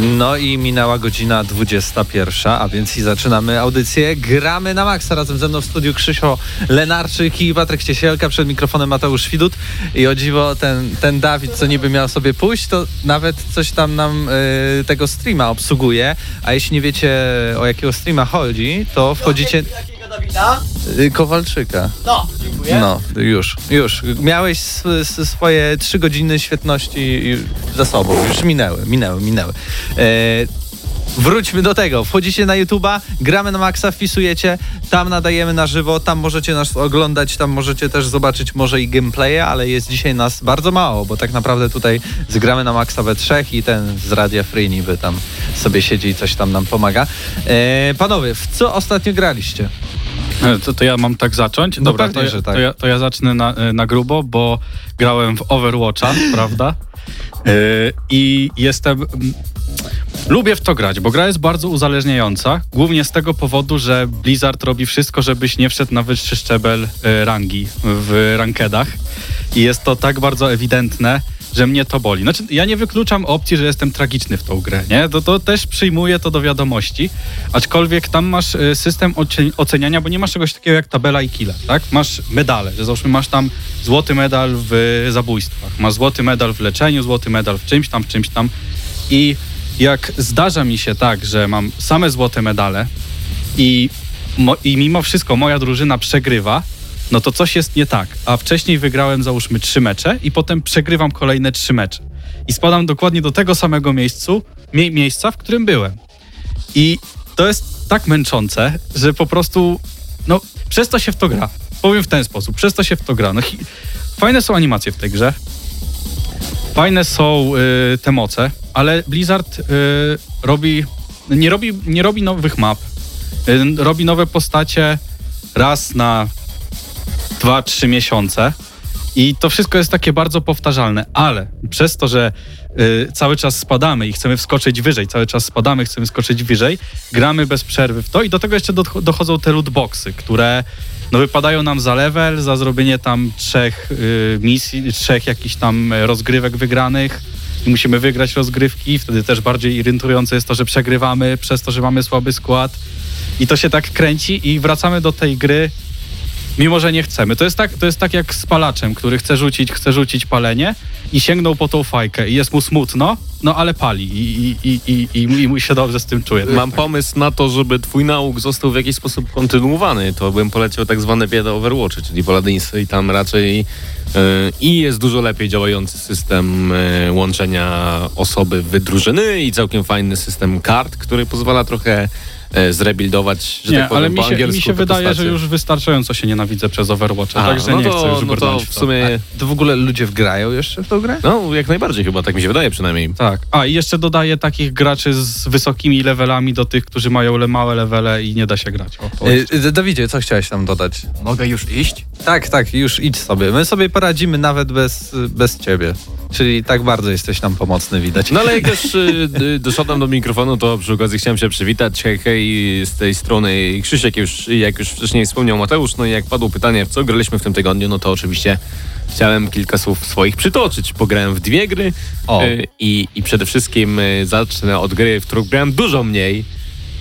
No i minęła godzina 21, a więc i zaczynamy audycję. Gramy na maksa. Razem ze mną w studiu Krzysio Lenarczyk i Patryk Ciesielka, przed mikrofonem Mateusz Widut. I o dziwo ten, ten Dawid, co niby miał sobie pójść, to nawet coś tam nam y, tego streama obsługuje. A jeśli nie wiecie o jakiego streama chodzi, to wchodzicie... Dawida? Y, Kowalczyka. No, dziękuję. No, już, już. Miałeś swoje trzy godziny świetności za sobą. Już minęły, minęły, minęły. E, wróćmy do tego. Wchodzicie na YouTube'a, gramy na maksa, wpisujecie, tam nadajemy na żywo, tam możecie nas oglądać, tam możecie też zobaczyć może i gameplaye, ale jest dzisiaj nas bardzo mało, bo tak naprawdę tutaj zgramy na maksa we trzech i ten z Radia Free niby tam sobie siedzi i coś tam nam pomaga. E, panowie, w co ostatnio graliście? E, To, to ja mam tak zacząć? No Dobra, pewnie, to, ja, że tak. to, ja, to ja zacznę na, e, na grubo, bo grałem w Overwatcha, prawda? E, I jestem... Lubię w to grać, bo gra jest bardzo uzależniająca, głównie z tego powodu, że Blizzard robi wszystko, żebyś nie wszedł na wyższy szczebel rangi w rankedach i jest to tak bardzo ewidentne, że mnie to boli. Znaczy, ja nie wykluczam opcji, że jestem tragiczny w tą grę, nie? To, to też przyjmuję to do wiadomości, aczkolwiek tam masz y, system oce- oceniania, bo nie masz czegoś takiego jak tabela i kile, tak? Masz medale, że załóżmy masz tam złoty medal w zabójstwach, masz złoty medal w leczeniu, złoty medal w czymś tam, w czymś tam i jak zdarza mi się tak, że mam same złote medale i, mo- i mimo wszystko moja drużyna przegrywa, no to coś jest nie tak. A wcześniej wygrałem załóżmy trzy mecze i potem przegrywam kolejne trzy mecze. I spadam dokładnie do tego samego miejscu, mie- miejsca, w którym byłem. I to jest tak męczące, że po prostu, no, przez to się w to gra. Powiem w ten sposób, przez to się w to gra. No, fajne są animacje w tej grze. Fajne są y, te moce, ale Blizzard y, robi, nie robi, nie robi nowych map. Y, robi nowe postacie raz na 2-3 miesiące. I to wszystko jest takie bardzo powtarzalne, ale przez to, że y, cały czas spadamy i chcemy wskoczyć wyżej, cały czas spadamy, chcemy skoczyć wyżej, gramy bez przerwy w to i do tego jeszcze do, dochodzą te lootboxy, które no, wypadają nam za level, za zrobienie tam trzech y, misji, trzech jakichś tam rozgrywek wygranych i musimy wygrać rozgrywki, wtedy też bardziej irytujące jest to, że przegrywamy przez to, że mamy słaby skład i to się tak kręci i wracamy do tej gry mimo że nie chcemy. To jest tak, to jest tak jak z palaczem, który chce rzucić, chce rzucić palenie i sięgnął po tą fajkę i jest mu smutno, no ale pali i, i, i, i, i, i mu się dobrze z tym czuje. Mam pomysł na to, żeby twój nauk został w jakiś sposób kontynuowany. To bym poleciał tak zwane bieda Overwatchy, czyli Paladynsy i tam raczej yy, i jest dużo lepiej działający system yy, łączenia osoby w drużyny i całkiem fajny system kart, który pozwala trochę zrebuildować, że nie, tak powiem, ale mi się, mi się wydaje, że już wystarczająco się nienawidzę przez Overwatcha, Aha, także no nie to, chcę już no to w sumie, To w ogóle ludzie wgrają jeszcze w tą grę? no jak najbardziej chyba, tak mi się wydaje przynajmniej. Tak. A i jeszcze dodaję takich graczy z wysokimi levelami do tych, którzy mają le małe levele i nie da się grać. O, E, Dawidzie, co chciałeś tam dodać? Mogę już iść? Tak, tak, już idź sobie. My sobie poradzimy nawet bez, bez ciebie. Czyli tak bardzo jesteś nam pomocny, widać. No ale jak już y, y, doszedłem do mikrofonu, to przy okazji chciałem się przywitać. Hej, hej, z tej strony Krzysiek, już, jak już wcześniej wspomniał Mateusz, no i jak padło pytanie, w co graliśmy w tym tygodniu, no to oczywiście chciałem kilka słów swoich przytoczyć. Pograłem w dwie gry y, i, i przede wszystkim y, zacznę od gry, w którą grałem dużo mniej,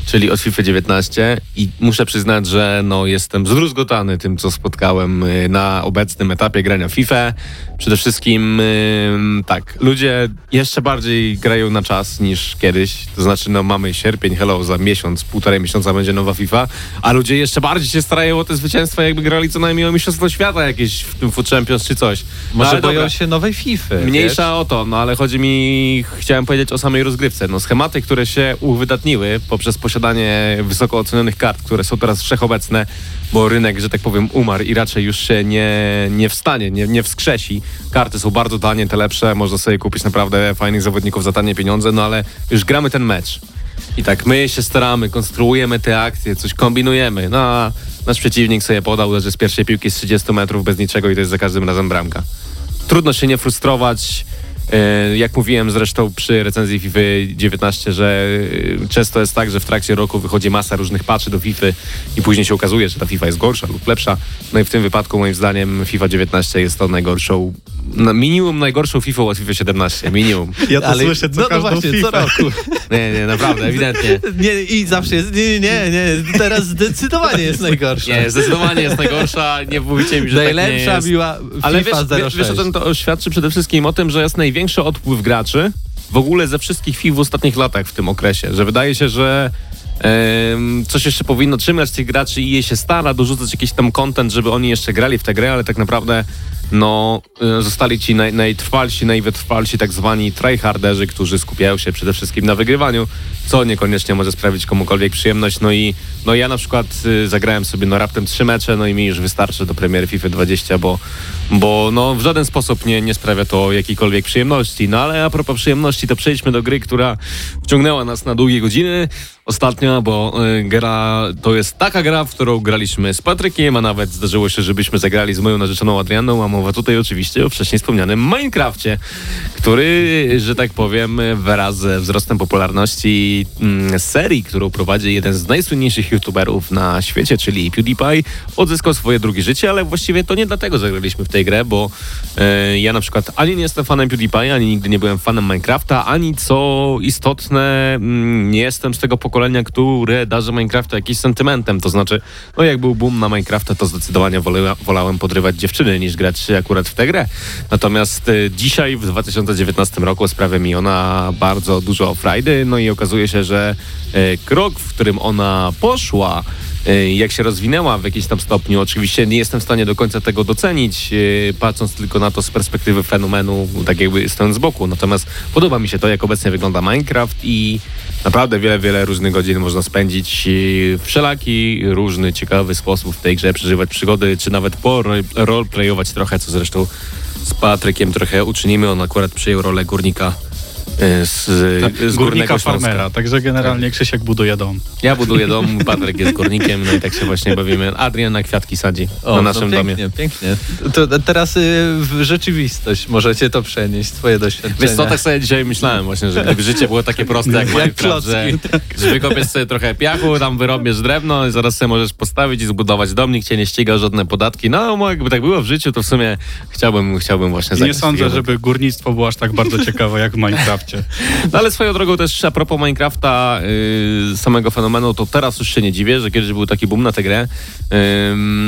czyli od FIFA 19 i muszę przyznać, że no, jestem zdruzgotany tym, co spotkałem y, na obecnym etapie grania FIFA. Przede wszystkim y, tak, ludzie jeszcze bardziej grają na czas niż kiedyś, to znaczy no mamy sierpień, hello, za miesiąc, półtorej miesiąca będzie nowa FIFA, a ludzie jeszcze bardziej się starają o te zwycięstwa, jakby grali co najmniej o Mistrzostwo Świata jakieś w tym Foot Champions czy coś. No, Może ale boją dobra. się nowej FIFA. Mniejsza o to, no ale chodzi mi, chciałem powiedzieć o samej rozgrywce. No schematy, które się uwydatniły poprzez posiadanie wysoko ocenionych kart, które są teraz wszechobecne, bo rynek, że tak powiem, umarł i raczej już się nie, nie wstanie, nie, nie wskrzesi. Karty są bardzo tanie, te lepsze, można sobie kupić naprawdę fajnych zawodników za tanie pieniądze, no ale już gramy ten mecz. I tak my się staramy, konstruujemy te akcje, coś kombinujemy. No a nasz przeciwnik sobie podał, że z pierwszej piłki z 30 metrów bez niczego i to jest za każdym razem bramka trudno się nie frustrować. E, Jak mówiłem zresztą przy recenzji FIFA 19, że e, często jest tak, że w trakcie roku wychodzi masa różnych patchy do FIFA i później się okazuje, że ta FIFA jest gorsza lub lepsza. No i w tym wypadku moim zdaniem FIFA 19 jest to najgorszą, no minimum najgorszą FIFA od FIFA 17. Minimum. Ja to Ale, słyszę co no, no każdą właśnie, FIFA. co roku. Nie, nie, naprawdę, ewidentnie. Nie, I zawsze jest, nie, nie, nie, teraz zdecydowanie jest najgorsza. Nie, zdecydowanie jest najgorsza. Nie mówicie mi, że tak nie Najlepsza biła Ale FIFA wiesz, wiesz, wiesz o 06. czym to świadczy przede wszystkim o tym, że jest największy odpływ graczy w ogóle ze wszystkich FIFA w ostatnich latach w tym okresie, że wydaje się, że coś jeszcze powinno trzymać tych graczy i je się stara dorzucać jakiś tam content, żeby oni jeszcze grali w tę grę, ale tak naprawdę no, e, zostali ci naj, najtrwalsi, najwytrwalsi tak zwani tryharderzy, którzy skupiają się przede wszystkim na wygrywaniu, co niekoniecznie może sprawić komukolwiek przyjemność. No i no ja na przykład y, zagrałem sobie no raptem trzy mecze, no i mi już wystarczy do premiery FIFA 20, bo, bo no w żaden sposób nie, nie sprawia to jakiejkolwiek przyjemności. No ale a propos przyjemności, to przejdźmy do gry, która wciągnęła nas na długie godziny ostatnio, bo y, gra to jest taka gra, w którą graliśmy z Patrykiem, a nawet zdarzyło się, żebyśmy zagrali z moją narzeczoną Adrianą, a mowa tutaj oczywiście o wcześniej wspomnianym Minecrafcie, który, że tak powiem, wraz ze wzrostem popularności mm, serii, którą prowadzi jeden z najsłynniejszych youtuberów na świecie, czyli PewDiePie, odzyskał swoje drugie życie, ale właściwie to nie dlatego zagraliśmy w tej grę, bo e, ja na przykład ani nie jestem fanem PewDiePie, ani nigdy nie byłem fanem Minecrafta, ani co istotne, mm, nie jestem z tego pokolenia, które darzy Minecrafta jakimś sentymentem, to znaczy, no jak był boom na Minecrafta, to zdecydowanie wolałem podrywać dziewczyny niż grać akurat w tę grę. Natomiast e, dzisiaj, w 2019 roku sprawia mi ona bardzo dużo frajdy, no i okazuje się, że e, krok, w którym ona poszła, jak się rozwinęła w jakimś tam stopniu. Oczywiście nie jestem w stanie do końca tego docenić, e, patrząc tylko na to z perspektywy fenomenu, tak jakby stojąc z boku. Natomiast podoba mi się to, jak obecnie wygląda Minecraft i naprawdę wiele, wiele różnych godzin można spędzić e, w wszelaki różny, ciekawy sposób w tej grze, przeżywać przygody, czy nawet roleplayować trochę, co zresztą z Patrykiem trochę uczynimy. On akurat przyjął rolę górnika z, z Górnika Górnego Śląska. farmera, także generalnie Krzysiek buduje dom. Ja buduję dom, Patryk jest górnikiem, no i tak się właśnie bawimy. Adrian na kwiatki sadzi O, na naszym no domie. pięknie, pięknie. To teraz y, w rzeczywistość możecie to przenieść, swoje doświadczenia. Wiesz co, tak sobie dzisiaj myślałem właśnie, że gdyby życie było takie proste jak, Jak Minecraft, że, że wykopiesz sobie trochę piachu, tam wyrobiesz drewno i zaraz sobie możesz postawić i zbudować dom, nikt cię nie ściga żadne podatki. No, jakby tak było w życiu, to w sumie chciałbym, chciałbym właśnie Nie sądzę, żeby górnictwo było aż tak bardzo ciekawe jak w Minecrafcie. No ale swoją drogą też a propos Minecrafta, yy, samego fenomenu, to teraz już się nie dziwię, że kiedyś był taki boom na tę grę. Yy,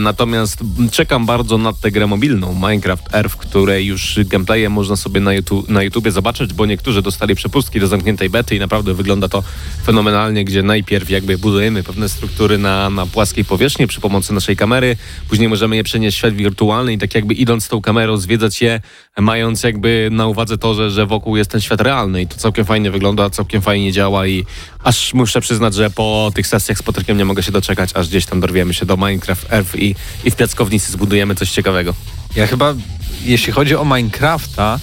natomiast czekam bardzo na tę grę mobilną, Minecraft Earth, w której już gameplaye można sobie na, YouTube, na YouTubie zobaczyć, bo niektórzy dostali przepustki do zamkniętej bety i naprawdę wygląda to fenomenalnie, gdzie najpierw jakby budujemy pewne struktury na, na płaskiej powierzchni przy pomocy naszej kamery, później możemy je przenieść w świat wirtualny i tak jakby idąc tą kamerą, zwiedzać je, mając jakby na uwadze to, że, że wokół jest ten świat realny i to całkiem fajnie wygląda, całkiem fajnie działa i aż muszę przyznać, że po tych sesjach z Patrykiem nie mogę się doczekać, aż gdzieś tam dorwiemy się do Minecraft Earth i, i w piaskownicy zbudujemy coś ciekawego. Ja chyba, jeśli chodzi o Minecrafta,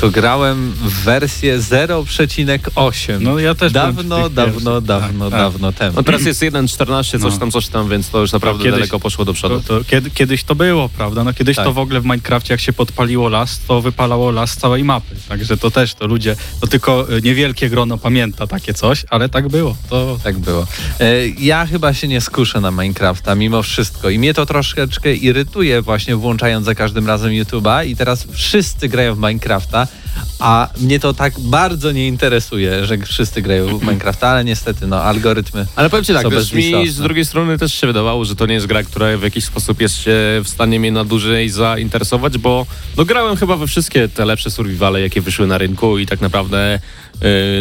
to grałem w wersję 0,8. No ja też Dawno, dawno, dawno, Tak, tak. dawno temu. No teraz jest 1.14, coś No. tam, coś tam, więc to już naprawdę kiedyś- daleko poszło do To, przodu. to kiedy, kiedyś to było, prawda? No kiedyś Tak. to w ogóle w Minecrafcie, jak się podpaliło las, to wypalało las z całej mapy. Także to też to ludzie, to tylko y, niewielkie grono pamięta takie coś, ale tak było. To Tak było. E, Ja chyba się nie skuszę na Minecrafta mimo wszystko i mnie to troszeczkę irytuje właśnie włączając za każdym razem YouTube'a i teraz wszyscy grają w Minecrafta Minecrafta, a mnie to tak bardzo nie interesuje, że wszyscy grają w Minecrafta, ale niestety, no, algorytmy Ale powiem ci tak, też mi z drugiej strony też się wydawało, że to nie jest gra, która w jakiś sposób jest się w stanie mnie na dłużej zainteresować, bo no grałem chyba we wszystkie te lepsze survivale, jakie wyszły na rynku i tak naprawdę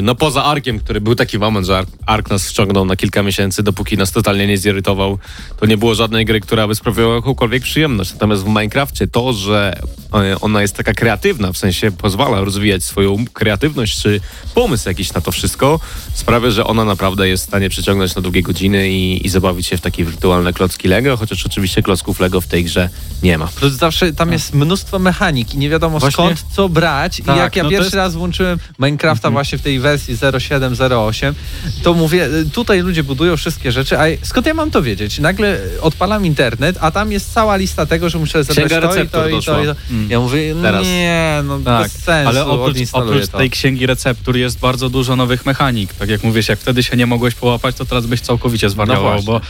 no poza Arkiem, który był taki moment, że Ark, Ark nas wciągnął na kilka miesięcy, dopóki nas totalnie nie zirytował, to nie było żadnej gry, która by sprawiała jakąkolwiek przyjemność. Natomiast w Minecrafcie to, że e, ona jest taka kreatywna, w sensie pozwala rozwijać swoją kreatywność czy pomysł jakiś na to wszystko, sprawia, że ona naprawdę jest w stanie przyciągnąć na długie godziny i, i zabawić się w takie wirtualne klocki Lego, chociaż oczywiście klocków Lego w tej grze nie ma. Plus zawsze tam jest mnóstwo mechanik i nie wiadomo Właśnie- skąd co brać. Tak, I jak ja no pierwszy jest- raz włączyłem Minecrafta właśnie w tej wersji 0708, to mówię, y, tutaj ludzie budują wszystkie rzeczy, a skąd ja mam to wiedzieć? Nagle odpalam internet, a tam jest cała lista tego, że muszę zebrać Księga to i to i to, i to. Mm. Ja mówię, Teraz. nie, no Tak, bez sensu, ale oprócz, oprócz tej księgi receptur jest bardzo dużo nowych mechanik. Tak jak mówisz, jak wtedy się nie mogłeś połapać, to teraz byś całkowicie zwariował, właśnie. bo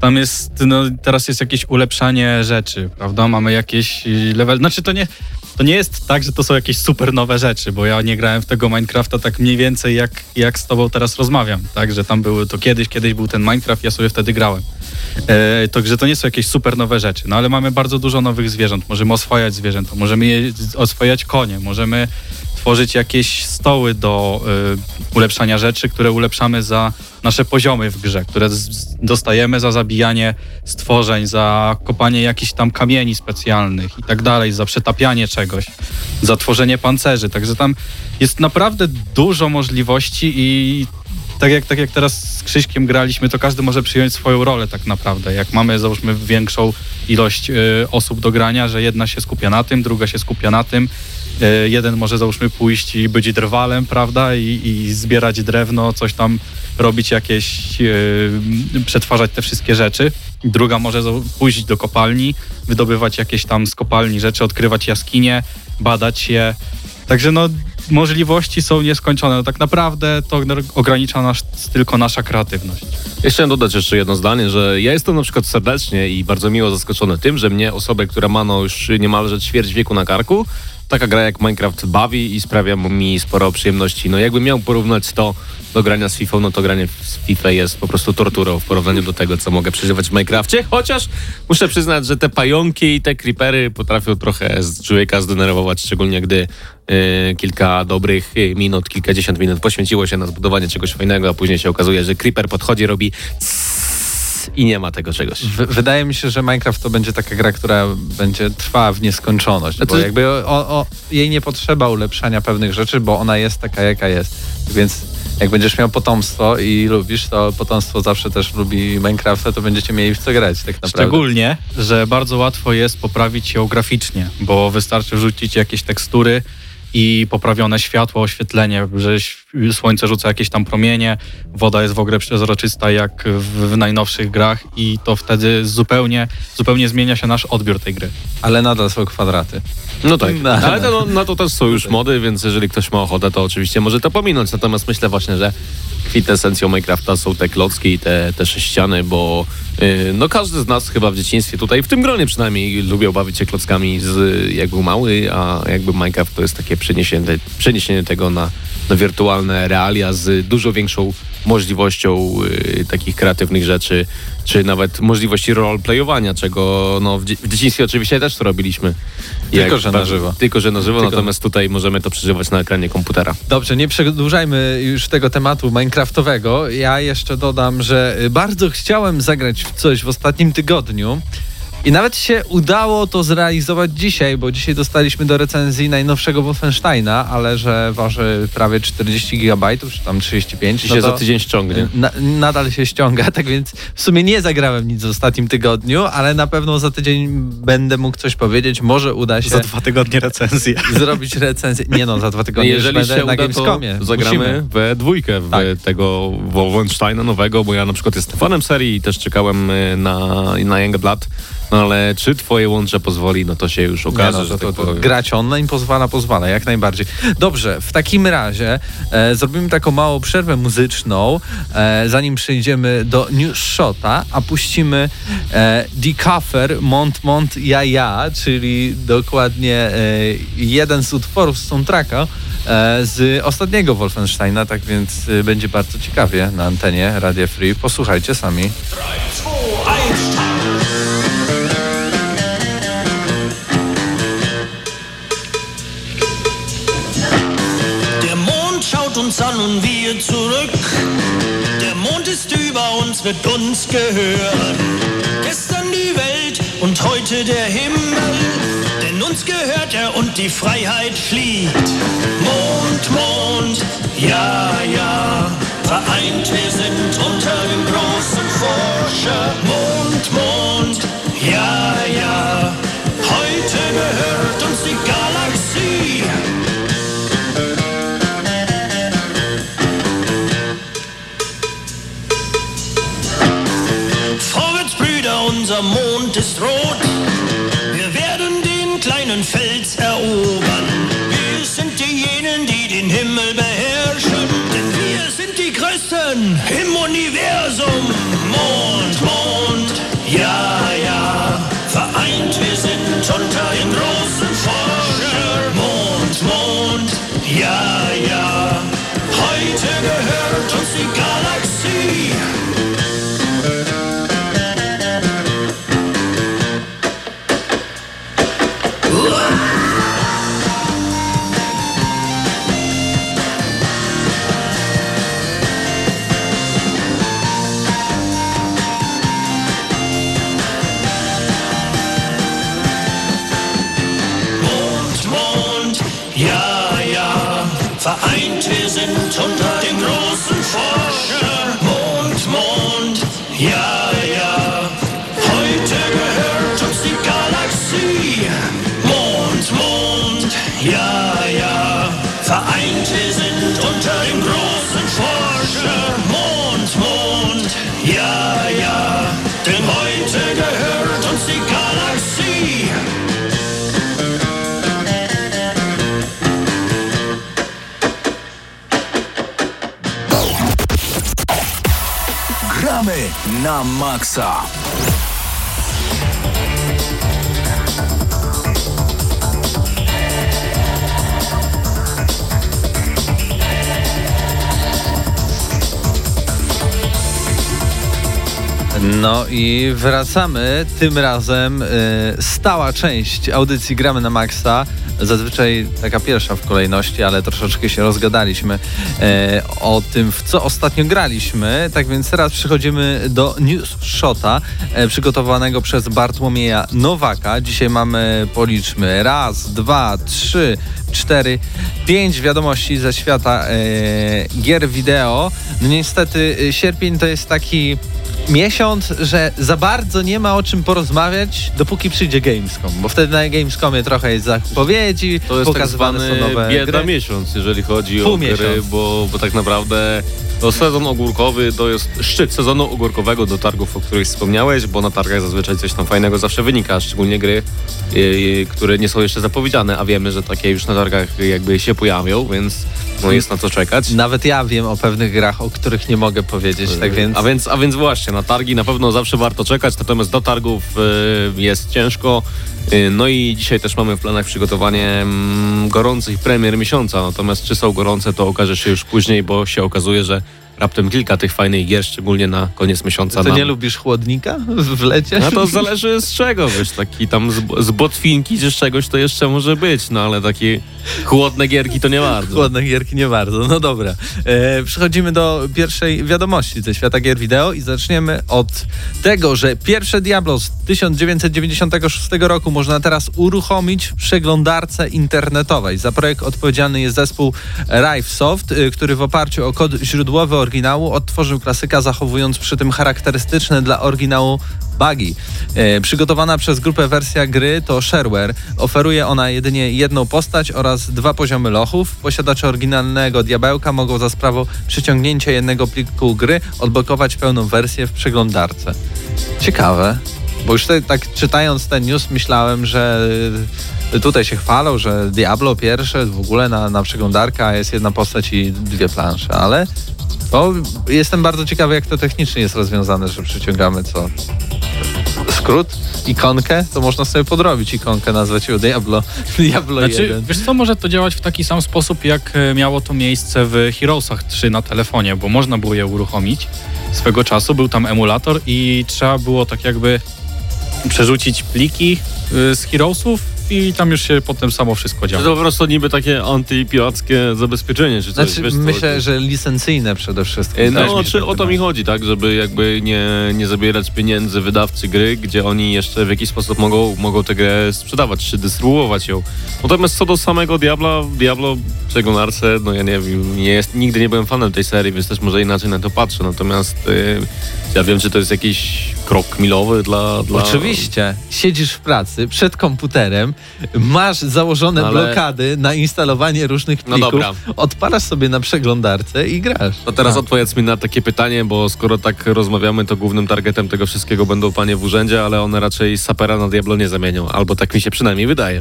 tam jest, no teraz jest jakieś ulepszanie rzeczy, prawda? Mamy jakieś y, level, znaczy to nie, to nie jest tak, że to są jakieś super nowe rzeczy, bo ja nie grałem w tego Minecrafta tak mniej więcej jak, jak z tobą teraz rozmawiam, tak? Że tam były to kiedyś, kiedyś był ten Minecraft, ja sobie wtedy grałem. E, Także to nie są jakieś super nowe rzeczy, no ale mamy bardzo dużo nowych zwierząt. Możemy oswajać zwierzęta, możemy je, oswajać konie, możemy tworzyć jakieś stoły do y, ulepszania rzeczy, które ulepszamy za nasze poziomy w grze, które z, dostajemy za zabijanie stworzeń, za kopanie jakichś tam kamieni specjalnych i tak dalej, za przetapianie czegoś, za tworzenie pancerzy. Także tam jest naprawdę dużo możliwości i tak jak, tak jak teraz z Krzyśkiem graliśmy, to każdy może przyjąć swoją rolę tak naprawdę. Jak mamy, załóżmy, większą ilość y, osób do grania, że jedna się skupia na tym, druga się skupia na tym, jeden może, załóżmy, pójść i być drwalem, prawda, i, i zbierać drewno, coś tam robić jakieś, y, przetwarzać te wszystkie rzeczy. Druga może pójść do kopalni, wydobywać jakieś tam z kopalni rzeczy, odkrywać jaskinie, badać je. Także no, możliwości są nieskończone. No, tak naprawdę to ogranicza nas tylko nasza kreatywność. Ja chciałem dodać jeszcze jedno zdanie, że ja jestem na przykład serdecznie i bardzo miło zaskoczony tym, że mnie, osobę, która ma no już niemalże ćwierć wieku na karku, taka gra jak Minecraft bawi i sprawia mi sporo przyjemności. No jakbym miał porównać to do grania z FIFA, no to granie z FIFA jest po prostu torturą w porównaniu do tego, co mogę przeżywać w Minecrafcie, chociaż muszę przyznać, że te pająki i te creepery potrafią trochę z człowieka zdenerwować, szczególnie gdy y, kilka dobrych y, minut, kilkadziesiąt minut poświęciło się na zbudowanie czegoś fajnego, a później się okazuje, że creeper podchodzi, robi i nie ma tego czegoś. W- Wydaje mi się, że Minecraft to będzie taka gra, która będzie trwała w nieskończoność, bo Znaczy- jakby o, o, jej nie potrzeba ulepszania pewnych rzeczy, bo ona jest taka, jaka jest. Więc jak będziesz miał potomstwo i lubisz, to potomstwo zawsze też lubi Minecrafta, to będziecie mieli w co grać tak naprawdę. Szczególnie, że bardzo łatwo jest poprawić ją graficznie, bo wystarczy wrzucić jakieś tekstury i poprawione światło, oświetlenie, że słońce rzuca jakieś tam promienie, woda jest w ogóle przezroczysta jak w, w najnowszych grach i to wtedy zupełnie, zupełnie zmienia się nasz odbiór tej gry. Ale nadal są kwadraty. No tak, No. ale to, no, na to też są już mody, więc jeżeli ktoś ma ochotę, to oczywiście może to pominąć. Natomiast myślę właśnie, że kwintesencją Minecrafta są te klocki i te, te sześciany, bo yy, no każdy z nas chyba w dzieciństwie tutaj, w tym gronie przynajmniej, lubiał bawić się klockami z, jak był mały, a jakby Minecraft to jest takie przeniesienie, przeniesienie tego na wirtualne realia z dużo większą możliwością yy, takich kreatywnych rzeczy, czy nawet możliwości roleplayowania, czego no, w, dzie- w dzieciństwie oczywiście też to robiliśmy. Tylko, że na żywo. Tylko, że na żywo, Tylko- natomiast tutaj możemy to przeżywać na ekranie komputera. Dobrze, nie przedłużajmy już tego tematu Minecraftowego. Ja jeszcze dodam, że y, bardzo chciałem zagrać w coś w ostatnim tygodniu. I nawet się udało to zrealizować dzisiaj, bo dzisiaj dostaliśmy do recenzji najnowszego Wolfensteina, ale że waży prawie 40 GB, czy tam 35. I no się to za tydzień ściągnie. na, nadal się ściąga, tak więc w sumie nie zagrałem nic w ostatnim tygodniu, ale na pewno za tydzień będę mógł coś powiedzieć. Może uda się Za dwa tygodnie recenzję. zrobić recenzję. Nie no, za dwa tygodnie już Jeżeli będę się na uda, Gamescomie. to zagramy Musimy. we dwójkę w Tak. tego Wolfensteina nowego, bo ja na przykład jestem fanem serii i też czekałem y, na, na Youngblood no ale czy twoje łącze pozwoli, no to się już okaże. Nie, no, to, tak to, to, grać online pozwala, pozwala, jak najbardziej. Dobrze, w takim razie e, zrobimy taką małą przerwę muzyczną, e, zanim przejdziemy do News Shota, a puścimy e, Decuffer Mont Mont Ja Ja, czyli dokładnie e, jeden z utworów z soundtracka, e, z ostatniego Wolfensteina, tak więc e, będzie bardzo ciekawie na antenie Radio Free. Posłuchajcie sami. 3, 2, 1. uns an wir zurück. Der Mond ist über uns, wird uns gehören. Gestern die Welt und heute der Himmel. Denn uns gehört er und die Freiheit fliegt. Mond, Mond, ja, ja. Vereint wir sind unter dem großen Forscher. Mond, Mond, ja, ja. Heute gehört uns die Galaxie. Unser Mond ist rot. Wir werden den kleinen Fels erobern. Wir sind diejenigen, die den Himmel beherrschen. Denn wir sind die Größten im Universum. Na. No i wracamy. Tym razem y, stała część audycji Gramy na Maxa. Zazwyczaj taka pierwsza w kolejności, ale troszeczkę się rozgadaliśmy e, o tym, w co ostatnio graliśmy. Tak więc teraz przechodzimy do News Shota e, przygotowanego przez Bartłomieja Nowaka. Dzisiaj mamy, policzmy, raz, dwa, trzy, cztery, pięć wiadomości ze świata e, gier wideo. No niestety e, sierpień to jest taki miesiąc, że za bardzo nie ma o czym porozmawiać, dopóki przyjdzie Gamescom, bo wtedy na Gamescomie trochę jest zapowiedzi, To jest tak pokazywane zwany są nowe bieda gry. miesiąc, jeżeli chodzi Pół o gry, miesiąc. bo, bo tak naprawdę to sezon ogórkowy to jest szczyt sezonu ogórkowego do targów, o których wspomniałeś, bo na targach zazwyczaj coś tam fajnego zawsze wynika, szczególnie gry, yy, które nie są jeszcze zapowiedziane, a wiemy, że takie już na targach jakby się pojawią, więc no jest na co czekać. Nawet ja wiem o pewnych grach, o których nie mogę powiedzieć, tak więc... A więc, a więc właśnie, na targi na pewno zawsze warto czekać, natomiast do targów y, jest ciężko. Y, no i dzisiaj też mamy w planach przygotowanie mm, gorących premier miesiąca, natomiast czy są gorące, to okaże się już później, bo się okazuje, że raptem kilka tych fajnych gier, szczególnie na koniec miesiąca. Nam- nie lubisz chłodnika w w lecie? no to zależy z czego, wiesz, taki tam z, z botwinki czy z czegoś to jeszcze może być, no ale takie chłodne gierki to nie bardzo. Chłodne gierki nie bardzo. No dobra. E, przechodzimy do pierwszej wiadomości ze świata gier wideo i zaczniemy od tego, że pierwsze Diablo z 1996 roku można teraz uruchomić w przeglądarce internetowej. Za projekt odpowiedzialny jest zespół Rivesoft, y, który w oparciu o kod źródłowy oryginału odtworzył klasyka, zachowując przy tym charakterystyczne dla oryginału bugi. E, przygotowana przez grupę wersja gry to shareware. Oferuje ona jedynie jedną postać oraz dwa poziomy lochów. Posiadacze oryginalnego diabełka mogą za sprawą przyciągnięcia jednego pliku gry odblokować pełną wersję w przeglądarce. Ciekawe. Bo już tutaj, tak czytając ten news myślałem, że y, tutaj się chwalą, że Diablo pierwsze w ogóle na, na przeglądarka jest jedna postać i dwie plansze, ale to jestem bardzo ciekawy, jak to technicznie jest rozwiązane, że przyciągamy co? Skrót? Ikonkę? To można sobie podrobić ikonkę, nazwać ją Diablo, Diablo Znaczy, 1. wiesz co, może to działać w taki sam sposób, jak e, miało to miejsce w Heroesach 3 na telefonie, bo można było je uruchomić. Swego czasu był tam emulator i trzeba było tak jakby przerzucić pliki y, z Heroesów i tam już się potem samo wszystko Czy działo. to po prostu niby takie antypirackie zabezpieczenie, czy coś, Znaczy, wiesz, myślę, że licencyjne przede wszystkim. E, No, się czy tak o to mi chodzi, tak, żeby jakby nie, nie zabierać pieniędzy wydawcy gry, gdzie oni jeszcze w jakiś sposób mogą, mogą tę grę sprzedawać, czy dystrybuować ją. Natomiast co do samego Diabla, Diablo w przeglądarce, no ja nie wiem, nie jest, nigdy nie byłem fanem tej serii, więc też może inaczej na to patrzę, natomiast y, ja wiem, czy to jest jakiś krok milowy dla... dla... Oczywiście. Siedzisz w pracy przed komputerem, masz założone Ale- blokady na instalowanie różnych No plików, dobra. odpalasz sobie na przeglądarce i grasz. No teraz A. odpowiedz mi na takie pytanie, bo skoro tak rozmawiamy, to głównym targetem tego wszystkiego będą panie w urzędzie, ale one raczej sapera na Diablo nie zamienią, albo tak mi się przynajmniej wydaje.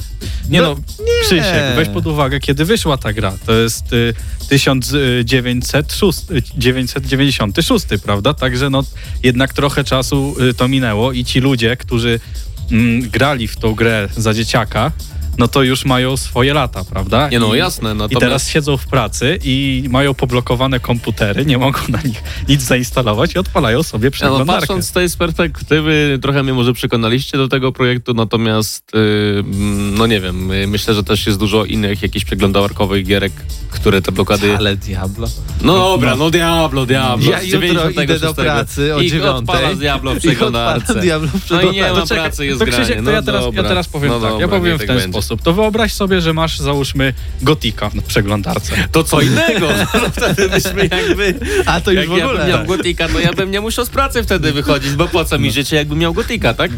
Nie No, no, Krzysiek, weź pod uwagę, kiedy wyszła ta gra. To jest y, 1906, y, 996, prawda? Także no jednak trochę czasu y, to minęło i ci ludzie, którzy grali w tą grę za dzieciaka, no to już mają swoje lata, prawda? Nie no, I, jasne, I natomiast... teraz siedzą w pracy i mają poblokowane komputery, nie mogą na nich nic zainstalować i odpalają sobie no, przeglądarkę. patrząc z tej perspektywy, trochę mnie może przekonaliście do tego projektu, natomiast yy, no nie wiem, yy, myślę, że też jest dużo innych jakichś przeglądarkowych gierek, które te blokady... Ale Diablo. No dobra, no Diablo, Diablo. Ja jutro 96. idę do pracy o I dziewiątej. odpala z Diablo w I przeglądarce. Diablo w No i nie ma To pracy, jest to granie. Krzysiek, to no ja teraz, dobra. ja teraz powiem no tak, dobra, ja powiem w tak ten sposób. To wyobraź sobie, że masz załóżmy gotika na przeglądarce. To co innego, no wtedy byśmy jakby... A to już Jak w ja ogóle. bym miał gotika, to ja bym nie musiał z pracy wtedy wychodzić, bo po co mi życie, jakbym miał gotika, tak?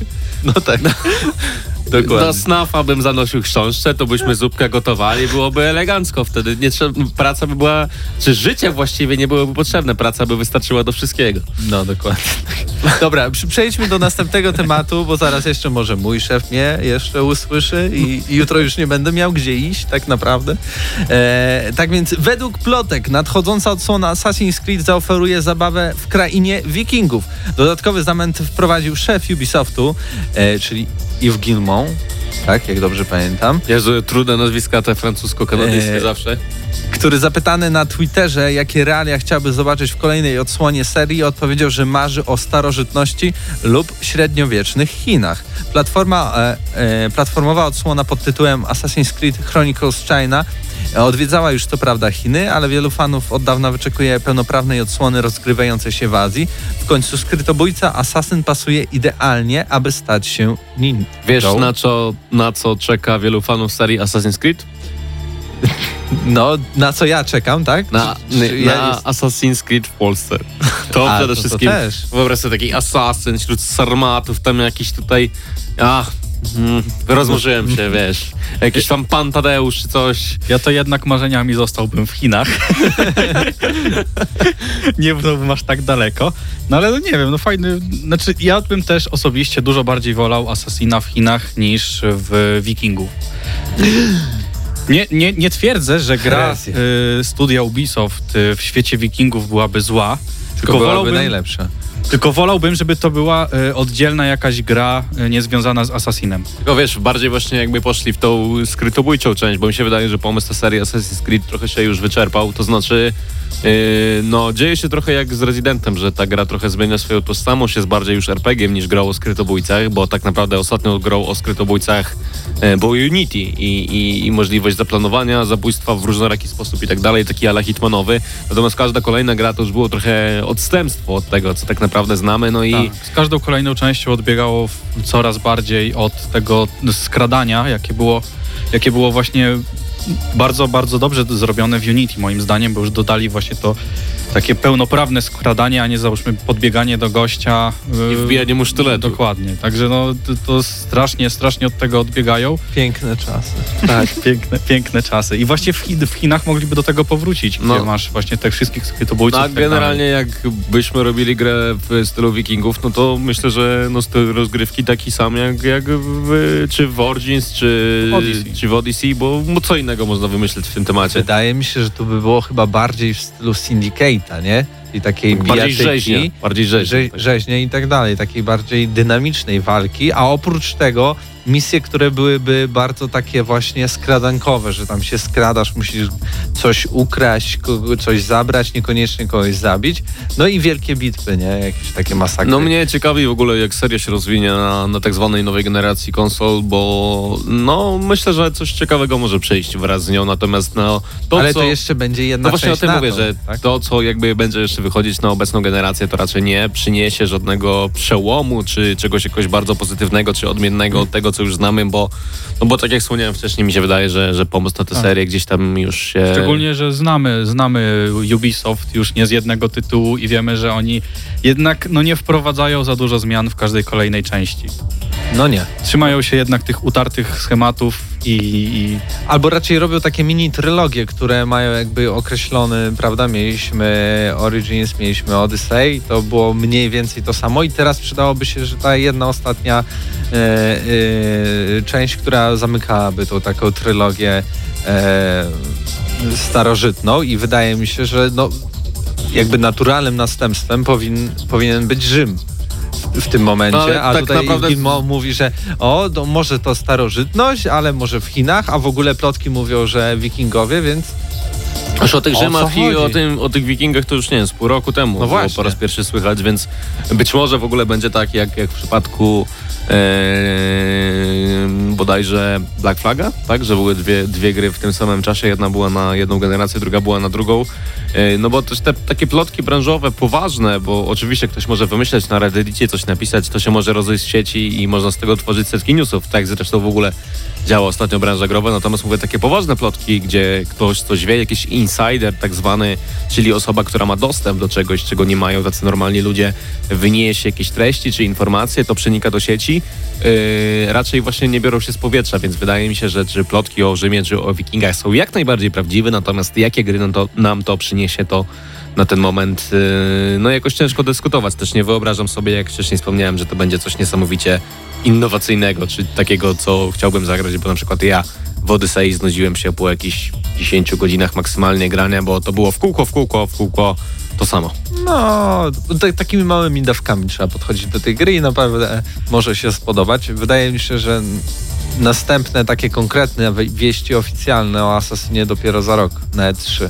No tak. Do Dokładnie. snafa bym zanosił chrząszcze, to byśmy zupkę gotowali, byłoby elegancko wtedy. Nie trzeba, praca by była, czy życie właściwie nie byłoby potrzebne, praca by wystarczyła do wszystkiego. No dokładnie. Dobra, przejdźmy do następnego tematu, bo zaraz jeszcze może mój szef mnie jeszcze usłyszy i, i jutro już nie będę miał gdzie iść, tak naprawdę. E, tak więc według plotek nadchodząca odsłona Assassin's Creed zaoferuje zabawę w krainie wikingów. Dodatkowy zamęt wprowadził szef Ubisoftu, e, czyli Yves Tak, jak dobrze pamiętam. Jezu, trudne nazwiska te francusko-kanadyjskie Eee, zawsze. który zapytany na Twitterze, jakie realia chciałby zobaczyć w kolejnej odsłonie serii, odpowiedział, że marzy o starożytności lub średniowiecznych Chinach. Platforma, e, e, platformowa odsłona pod tytułem Assassin's Creed Chronicles China odwiedzała już co prawda Chiny, ale wielu fanów od dawna wyczekuje pełnoprawnej odsłony rozgrywającej się w Azji. W końcu skrytobójca Assassin pasuje idealnie, aby stać się ninją. Wiesz, na co, na co czeka wielu fanów serii Assassin's Creed? No, na co ja czekam, tak? Na, ja na jest- Assassin's Creed w Polsce. To A, przede to- to wszystkim. też. Wyobraź sobie taki asasyn wśród sarmatów, tam jakiś tutaj. Ach, mm, rozmarzyłem się, wiesz. Jakiś tam pan Tadeusz czy coś. Ja to jednak marzeniami zostałbym w Chinach. nie byłbym aż tak daleko. No ale no nie wiem, no fajny. Znaczy, ja bym też osobiście dużo bardziej wolał Assassina w Chinach niż w Wikingów. Nie, nie, nie twierdzę, że gra y, studia Ubisoft y, w świecie Wikingów byłaby zła. Tylko byłaby wolałbym, najlepsza. Tylko wolałbym, żeby to była y, oddzielna jakaś gra y, niezwiązana z Assassinem. Tylko wiesz, bardziej właśnie jakby poszli w tą skrytobójczą część, bo mi się wydaje, że pomysł tej serii Assassin's Creed trochę się już wyczerpał. To znaczy, yy, no dzieje się trochę jak z Residentem, że ta gra trochę zmienia swoją tożsamość, jest bardziej już RPG-iem niż grą o skrytobójcach, bo tak naprawdę ostatnio grą o skrytobójcach yy, było Unity i, i, i możliwość zaplanowania zabójstwa w różnoraki sposób i tak dalej, taki ala hitmanowy. Natomiast każda kolejna gra to już było trochę odstępstwo od tego, co tak naprawdę znamy, no i... Tak, z każdą kolejną częścią odbiegało coraz bardziej od tego skradania, jakie było, jakie było właśnie bardzo, bardzo dobrze zrobione w Unity moim zdaniem, bo już dodali właśnie to takie pełnoprawne skradanie, a nie załóżmy podbieganie do gościa. I y, wbijanie mu sztyletu. Dokładnie. Także no, to, to strasznie, strasznie od tego odbiegają. Piękne czasy. Tak, piękne, piękne czasy. I właśnie w, Chin, w Chinach mogliby do tego powrócić, gdzie No. masz właśnie tych wszystkich skrytobójców. No, a i tak generalnie jakbyśmy robili grę w stylu wikingów, no to myślę, że no styl rozgrywki taki sam jak, jak w, czy w Origins, czy, Odyssey. czy w Odyssey, bo no co innego można wymyśleć w tym temacie. Wydaje mi się, że to by było chyba bardziej w stylu Nie? I takiej Bardziej bijatyki, rzeźnie, bardziej rzeźnie i tak dalej, takiej bardziej dynamicznej walki, a oprócz tego misje, które byłyby bardzo takie właśnie skradankowe, że tam się skradasz, musisz coś ukraść, coś zabrać, niekoniecznie kogoś zabić. No i wielkie bitwy, nie? Jakieś takie masakry. No mnie ciekawi w ogóle, jak seria się rozwinie na, na tak zwanej nowej generacji konsol, bo no myślę, że coś ciekawego może przyjść wraz z nią, natomiast no to, Ale co... to jeszcze będzie jedna No właśnie o tym mówię, to, że tak? to, co jakby będzie jeszcze wychodzić na obecną generację, to raczej nie przyniesie żadnego przełomu, czy czegoś jakoś bardzo pozytywnego, czy odmiennego od tego, co już znamy, bo, no bo tak jak wspomniałem wcześniej, mi się wydaje, że, że pomysł na tę Tak. serię gdzieś tam już się... Szczególnie, że znamy, znamy Ubisoft już nie z jednego tytułu i wiemy, że oni jednak no, nie wprowadzają za dużo zmian w każdej kolejnej części. No nie. Trzymają się jednak tych utartych schematów i, i Albo raczej robią takie mini trylogie, które mają jakby określony, prawda? Mieliśmy Origins, mieliśmy Odyssey, to było mniej więcej to samo i teraz przydałoby się, że ta jedna ostatnia e, e, część, która zamykałaby tą taką trylogię e, starożytną i wydaje mi się, że no, jakby naturalnym następstwem powin, powinien być Rzym. W, tym momencie, No, ale a tak tutaj naprawdę- Gilmo mówi, że o, to może to starożytność, ale może w Chinach, a w ogóle plotki mówią, że wikingowie, więc Już o tych O Rzymach co i o, tym, o tych wikingach to już nie wiem, z pół roku temu No było po raz pierwszy słychać, więc być może w ogóle będzie tak jak, jak w przypadku e, bodajże Black Flaga, tak? Że były dwie, dwie gry w tym samym czasie, jedna była na jedną generację, druga była na drugą. E, no bo też te takie plotki branżowe, poważne, bo oczywiście ktoś może wymyśleć na Reddicie, coś napisać, to się może rozejść w sieci i można z tego tworzyć setki newsów, tak zresztą w ogóle działa ostatnio branża growa, natomiast mówię takie poważne plotki, gdzie ktoś coś wie, jakiś insider tak zwany, czyli osoba, która ma dostęp do czegoś, czego nie mają tacy normalni ludzie, wyniesie jakieś treści czy informacje, to przenika do sieci, yy, raczej właśnie nie biorą się z powietrza, więc wydaje mi się, że czy plotki o Rzymie czy o wikingach są jak najbardziej prawdziwe, natomiast jakie gry nam to, nam to przyniesie, to na ten moment yy, no jakoś ciężko dyskutować. Też nie wyobrażam sobie, jak wcześniej wspomniałem, że to będzie coś niesamowicie innowacyjnego, czy takiego, co chciałbym zagrać, bo na przykład ja w Odyssey znudziłem się po jakichś 10 godzinach maksymalnie grania, bo to było w kółko, w kółko, w kółko, to samo. no, tak, takimi małymi dawkami trzeba podchodzić do tej gry i naprawdę może się spodobać. Wydaje mi się, że następne takie konkretne wieści oficjalne o Assassinie dopiero za rok na E3.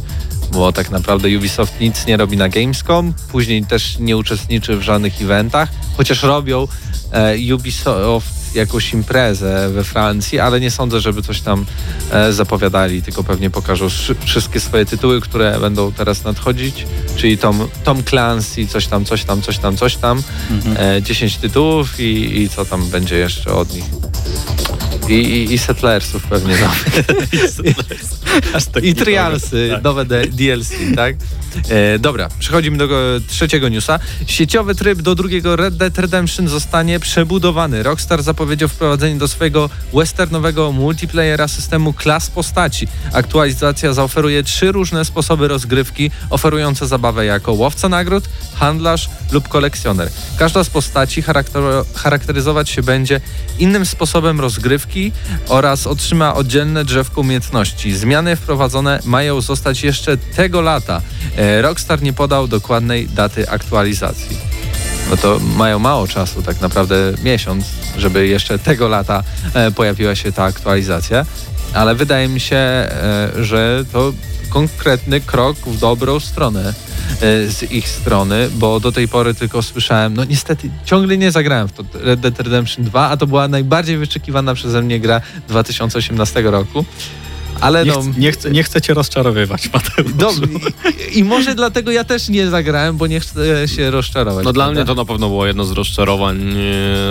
Bo tak naprawdę Ubisoft nic nie robi na Gamescom, później też nie uczestniczy w żadnych eventach, chociaż robią e, Ubisoft jakąś imprezę we Francji, ale nie sądzę, żeby coś tam e, zapowiadali, tylko pewnie pokażą szy- wszystkie swoje tytuły, które będą teraz nadchodzić, czyli Tom, Tom Clancy, coś tam, coś tam, coś tam, coś tam, e, 10 tytułów i, i co tam będzie jeszcze od nich. I, i, i Settlersów pewnie nowych. I Trialsy, nowe D- DLC, tak? E, dobra, przechodzimy do trzeciego newsa. Sieciowy tryb do drugiego Red Dead Redemption zostanie przebudowany. Rockstar zapowiedział wprowadzenie do swojego westernowego multiplayera systemu klas postaci. Aktualizacja zaoferuje trzy różne sposoby rozgrywki, oferujące zabawę jako łowca nagród, handlarz lub kolekcjoner. Każda z postaci charakter- charakteryzować się będzie innym sposobem rozgrywki oraz otrzyma oddzielne drzewko umiejętności. Zmiany wprowadzone mają zostać jeszcze tego lata. E, Rockstar nie podał dokładnej daty aktualizacji. No to mają mało czasu, tak naprawdę miesiąc, żeby jeszcze tego lata e, pojawiła się ta aktualizacja, ale wydaje mi się, e, że to konkretny krok w dobrą stronę e, z ich strony, bo do tej pory tylko słyszałem, no niestety ciągle nie zagrałem w to Red Dead Redemption 2, a to była najbardziej wyczekiwana przeze mnie gra 2018 roku. Ale nie, no, ch- nie, chcę, nie chcę cię rozczarowywać, Mateusz. do, i, I może dlatego ja też nie zagrałem, bo nie chcę się rozczarować. No dla prawda? mnie to na pewno było jedno z rozczarowań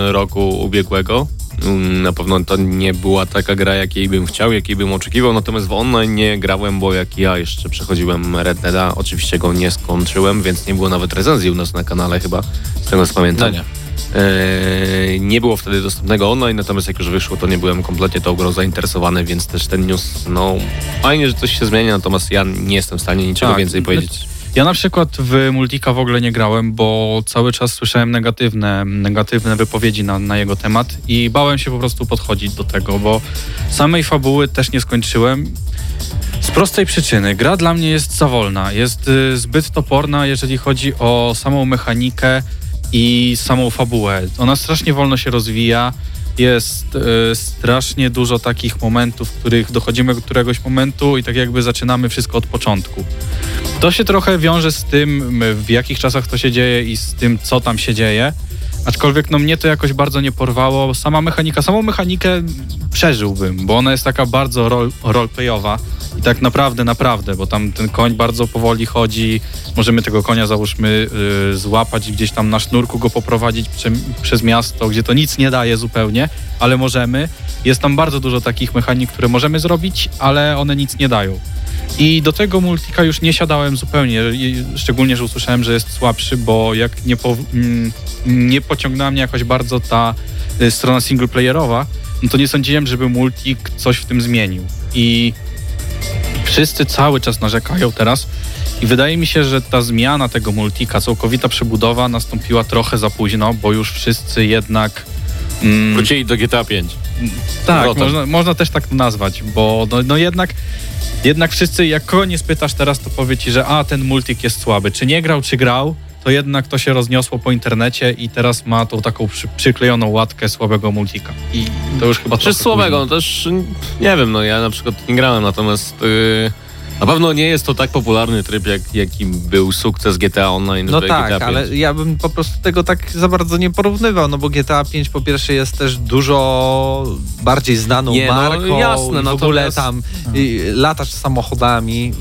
e, roku ubiegłego. Mm, Na pewno to nie była taka gra, jakiej bym chciał, jakiej bym oczekiwał, natomiast w online nie grałem, bo jak ja jeszcze przechodziłem Red Deada, oczywiście go nie skończyłem, więc nie było nawet recenzji u nas na kanale chyba, z tego co pamiętam. No nie. Eee, nie było wtedy dostępnego online, natomiast jak już wyszło, to nie byłem kompletnie tą grą zainteresowany, więc też ten news, no fajnie, że coś się zmienia, natomiast ja nie jestem w stanie niczego Tak. więcej powiedzieć. Ja na przykład w Multika w ogóle nie grałem, bo cały czas słyszałem negatywne, negatywne wypowiedzi na, na jego temat i bałem się po prostu podchodzić do tego, bo samej fabuły też nie skończyłem. Z prostej przyczyny. Gra dla mnie jest za wolna, jest y, zbyt toporna, jeżeli chodzi o samą mechanikę i samą fabułę. Ona strasznie wolno się rozwija. Jest y, strasznie dużo takich momentów, w których dochodzimy do któregoś momentu i tak jakby zaczynamy wszystko od początku. To się trochę wiąże z tym, w jakich czasach to się dzieje i z tym, co tam się dzieje. Aczkolwiek no mnie to jakoś bardzo nie porwało. Sama mechanika, samą mechanikę przeżyłbym, bo ona jest taka bardzo rol, roleplayowa i tak naprawdę, naprawdę, bo tam ten koń bardzo powoli chodzi. Możemy tego konia załóżmy y, złapać gdzieś tam na sznurku go poprowadzić prze, przez miasto, gdzie to nic nie daje zupełnie, ale możemy. Jest tam bardzo dużo takich mechanik, które możemy zrobić, ale one nic nie dają. I do tego multika już nie siadałem zupełnie, szczególnie, że usłyszałem, że jest słabszy, bo jak nie, po, mm, nie pociągnęła mnie jakoś bardzo ta y, strona singleplayerowa, no to nie sądziłem, żeby multik coś w tym zmienił. I wszyscy cały czas narzekają teraz i wydaje mi się, że ta zmiana tego multika, całkowita przebudowa nastąpiła trochę za późno, bo już wszyscy jednak... Mm, Wrócili do GTA 5. tak, Powrotem. można, można też tak nazwać, bo no, no jednak, jednak wszyscy, jak kogo nie spytasz teraz, to powie ci, że a, ten multik jest słaby. Czy nie grał, czy grał, to jednak to się rozniosło po internecie i teraz ma tą taką przy, przyklejoną łatkę słabego multika. I to już chyba Czy słabego, no też nie wiem, no ja na przykład nie grałem, natomiast yy, na pewno nie jest to tak popularny tryb, jak, jaki był sukces GTA Online No w tak, GTA 5. ale ja bym po prostu tego tak za bardzo nie porównywał, no bo GTA 5 po pierwsze jest też dużo bardziej znaną Nie, no, marką jasne, i w ogóle natomiast- tam y, latasz samochodami,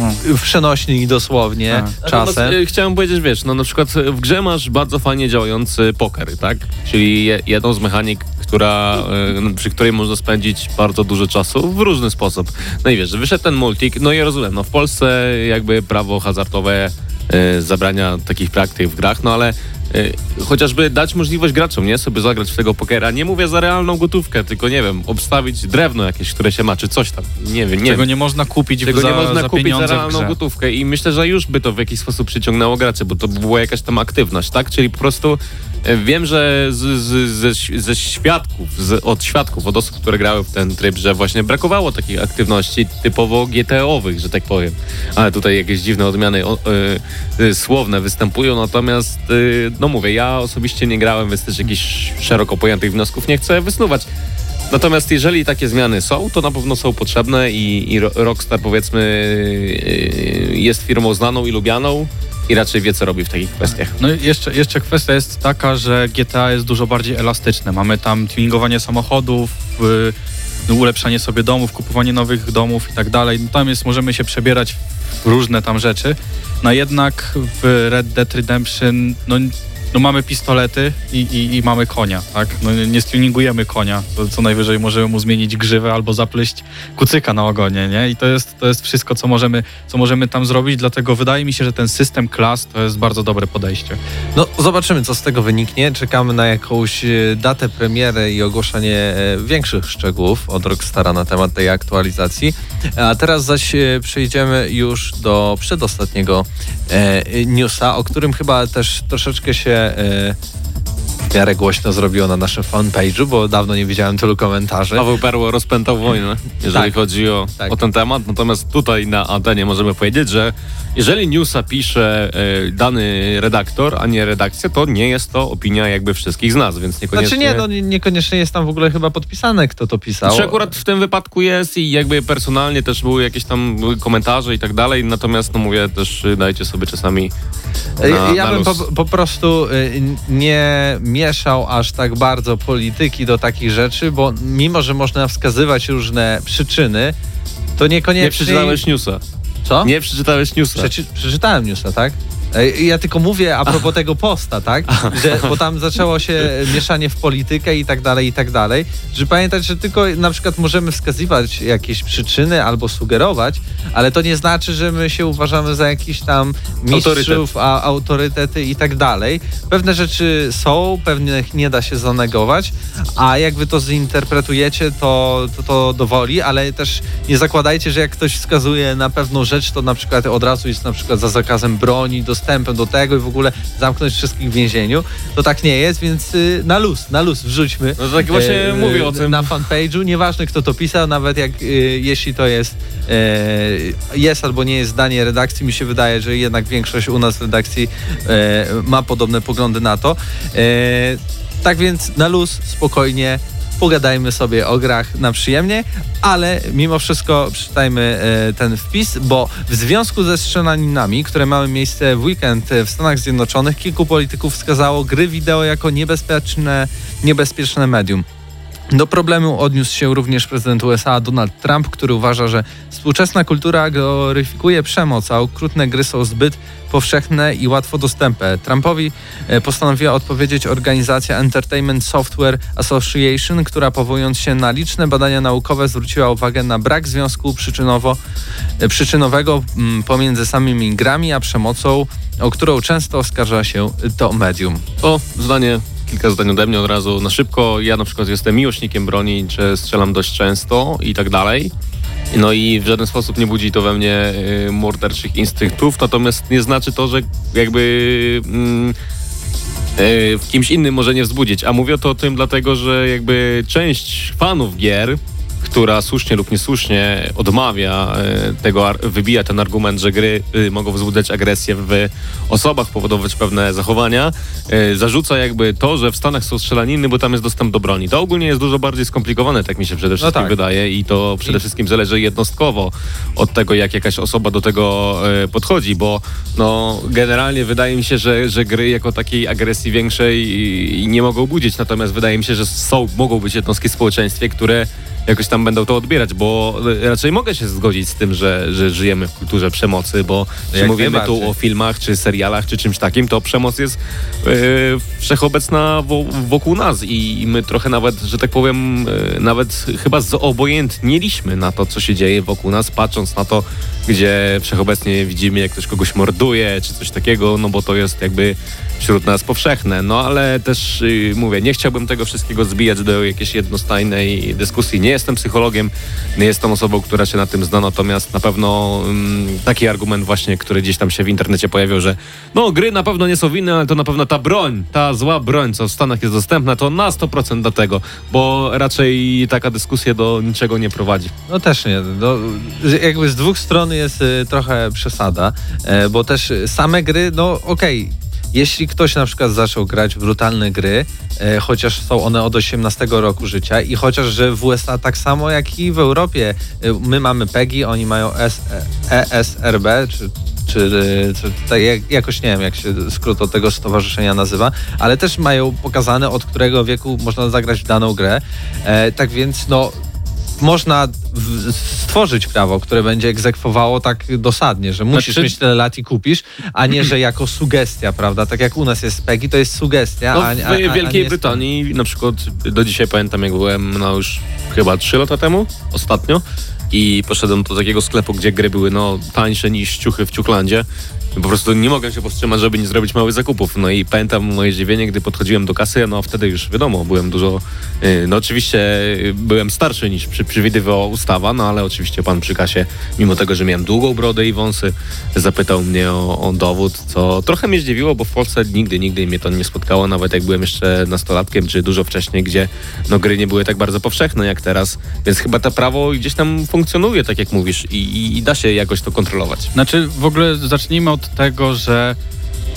No. w przenośni dosłownie Tak. czasem. Y, chciałem powiedzieć, wiesz, no na przykład w grze masz bardzo fajnie działający poker, tak? Czyli je, jedną z mechanik, która, y, przy której można spędzić bardzo dużo czasu w różny sposób. No i wiesz, że wyszedł ten multik, no i ja rozumiem, no w Polsce jakby prawo hazardowe y, zabrania takich praktyk w grach, no ale y, chociażby dać możliwość graczom, nie? Sobie zagrać w tego pokera. Nie mówię za realną gotówkę, tylko nie wiem, obstawić drewno jakieś, które się ma, czy coś tam. Nie wiem, nie Czego wiem. nie można kupić Tego za, nie można za kupić za realną gotówkę i myślę, że już by to w jakiś sposób przyciągnęło graczy, bo to by była jakaś tam aktywność, tak? Czyli po prostu e, wiem, że z, z, ze, ze świadków, z, od świadków, od osób, które grały w ten tryb, że właśnie brakowało takich aktywności typowo GTO-owych, że tak powiem. Ale tutaj jakieś dziwne odmiany o, e, słowne występują, natomiast e, no mówię, ja osobiście nie grałem, więc też jakichś szeroko pojętych wniosków nie chcę wysnuwać. Natomiast jeżeli takie zmiany są, to na pewno są potrzebne i, i Ro- Rockstar powiedzmy yy, jest firmą znaną i lubianą i raczej wie co robi w takich kwestiach. No i jeszcze, jeszcze kwestia jest taka, że GTA jest dużo bardziej elastyczne. Mamy tam tuningowanie samochodów, y, ulepszanie sobie domów, kupowanie nowych domów i tak dalej. No tam jest, możemy się przebierać w różne tam rzeczy. No jednak w Red Dead Redemption no, no mamy pistolety i, i, i mamy konia, tak? No nie- stuningujemy konia, to co najwyżej możemy mu zmienić grzywę albo zapleść kucyka na ogonie, nie? I to jest, to jest wszystko, co możemy, co możemy tam zrobić, dlatego wydaje mi się, że ten system klas to jest bardzo dobre podejście. No zobaczymy, co z tego wyniknie. Czekamy na jakąś e, datę premiery i ogłoszenie e, większych szczegółów od Rockstara na temat tej aktualizacji. A teraz zaś e, przejdziemy już do przedostatniego newsa, o którym chyba też troszeczkę się e, w miarę głośno zrobiło na naszym fanpage'u, bo dawno nie widziałem tylu komentarzy. Paweł Perło rozpętał wojnę, jeżeli Tak. chodzi o, Tak. o ten temat. Natomiast tutaj na antenie możemy powiedzieć, że jeżeli newsa pisze e, dany redaktor, a nie redakcja, to nie jest to opinia jakby wszystkich z nas, więc niekoniecznie... Znaczy nie, no nie- niekoniecznie jest tam w ogóle chyba podpisane, kto to pisał. Czy akurat w tym wypadku jest i jakby personalnie też były jakieś tam komentarze i tak dalej, natomiast no mówię też y, dajcie sobie czasami na, ja na bym po, po prostu y, nie mieszał aż tak bardzo polityki do takich rzeczy, bo mimo, że można wskazywać różne przyczyny, to niekoniecznie... Nie przeczytałeś newsa. Co? Nie przeczytałeś newsa. Przeczy, przeczytałem newsa, tak? E, Ja tylko mówię a propos tego posta, tak? Że, bo tam zaczęło się mieszanie w politykę i tak dalej, i tak dalej. Że pamiętać, że tylko na przykład możemy wskazywać jakieś przyczyny albo sugerować, ale to nie znaczy, że my się uważamy za jakiś tam mistrzów, a, autorytety i tak dalej. Pewne rzeczy są, pewnych nie da się zanegować, a jak wy to zinterpretujecie, to, to, to dowoli, ale też nie zakładajcie, że jak ktoś wskazuje na pewną rzecz, to na przykład od razu jest na przykład za zakazem broni, dostępem do tego i w ogóle zamknąć wszystkich w więzieniu. To tak nie jest, więc y, na luz, na luz wrzućmy. No tak właśnie mówię o tym. Na fanpage'u, nieważne kto to pisał, nawet jak y, jeśli to jest e, jest albo nie jest zdanie redakcji, mi się wydaje, że jednak większość u nas w redakcji e, ma podobne poglądy na to. E, tak więc na luz, spokojnie, pogadajmy sobie o grach na przyjemnie, ale mimo wszystko przeczytajmy e, ten wpis, bo w związku ze strzelaninami, które miały miejsce w weekend w Stanach Zjednoczonych, kilku polityków wskazało gry wideo jako niebezpieczne, niebezpieczne medium. Do problemu odniósł się również prezydent USA Donald Trump, który uważa, że współczesna kultura gloryfikuje przemoc, a okrutne gry są zbyt powszechne i łatwo dostępne. Trumpowi e, postanowiła odpowiedzieć organizacja Entertainment Software Association, która powołując się na liczne badania naukowe zwróciła uwagę na brak związku przyczynowo, e, przyczynowego mm, pomiędzy samymi grami a przemocą, o którą często oskarża się to medium. To zdanie, kilka zdań ode mnie od razu na szybko. Ja na przykład jestem miłośnikiem broni, czy strzelam dość często i tak dalej. No i w żaden sposób nie budzi to we mnie y, morderczych instynktów, natomiast nie znaczy to, że jakby mm, y, w kimś innym może nie wzbudzić. A mówię to o tym dlatego, że jakby część fanów gier, która słusznie lub niesłusznie odmawia y, tego, wybija ten argument, że gry y, mogą wzbudzać agresję w osobach, powodować pewne zachowania, y, zarzuca jakby to, że w Stanach są strzelaniny, bo tam jest dostęp do broni. To ogólnie jest dużo bardziej skomplikowane, tak mi się przede wszystkim tak. wydaje i to przede wszystkim zależy jednostkowo od tego, jak jakaś osoba do tego e, podchodzi, bo no, generalnie wydaje mi się, że, że gry jako takiej agresji większej nie mogą budzić, natomiast wydaje mi się, że są, mogą być jednostki w społeczeństwie, które jakoś tam będą to odbierać, bo e, raczej mogę się zgodzić z tym, że, że żyjemy w kulturze przemocy, bo Jak mówimy tu o filmach, czy serialach, czy czymś takim, to przemoc jest e, wszechobecna wo, wokół nas i, i my trochę nawet, że tak powiem, e, nawet chyba zobojętnieliśmy na to, co się dzieje wokół nas, patrząc na to, gdzie wszechobecnie widzimy, jak ktoś kogoś morduje, czy coś takiego, no bo to jest jakby wśród nas powszechne. No ale też y, mówię, nie chciałbym tego wszystkiego zbijać do jakiejś jednostajnej dyskusji. Nie jestem psychologiem, nie jestem osobą, która się na tym zna, natomiast na pewno mm, taki argument właśnie, który gdzieś tam się w internecie pojawił, że no gry na pewno nie są winne, ale to na pewno ta broń, ta zła broń, co w Stanach jest dostępna, to na 100% dlatego, bo raczej taka dyskusja do niczego nie prowadzi. No też nie. No, jakby z dwóch stron jest y, trochę przesada, e, bo też y, same gry, no okej. Jeśli ktoś na przykład zaczął grać w brutalne gry, e, chociaż są one od 18 roku życia i chociaż, że w USA tak samo jak i w Europie, e, my mamy PEGI, oni mają S, e, ESRB, czy, czy, y, czy tak jak, jakoś nie wiem, jak się skrót od tego stowarzyszenia nazywa, ale też mają pokazane, od którego wieku można zagrać w daną grę. E, tak więc, no, można stworzyć prawo, które będzie egzekwowało tak dosadnie, że musisz Znaczy- mieć tyle lat i kupisz, a nie, że jako sugestia, prawda? Tak jak u nas jest PEGI, to jest sugestia, No, a, w a, a, a Wielkiej jest- Brytanii na przykład do dzisiaj pamiętam, jak byłem no już chyba 3 lata temu, ostatnio i poszedłem do takiego sklepu, gdzie gry były no tańsze niż ciuchy w Ciuklandzie. Po prostu nie mogłem się powstrzymać, żeby nie zrobić małych zakupów. No i pamiętam moje zdziwienie, gdy podchodziłem do kasy, no wtedy już wiadomo, byłem dużo, y, no oczywiście y, byłem starszy niż przewidywała ustawa, no ale oczywiście pan przy kasie, mimo tego, że miałem długą brodę i wąsy, zapytał mnie o, o dowód, co trochę mnie zdziwiło, bo w Polsce nigdy, nigdy mnie to nie spotkało, nawet jak byłem jeszcze nastolatkiem, czy dużo wcześniej, gdzie no gry nie były tak bardzo powszechne jak teraz, więc chyba to prawo gdzieś tam funkcjonuje, tak jak mówisz, i, i, i da się jakoś to kontrolować. Znaczy, w ogóle zacznijmy od tego, że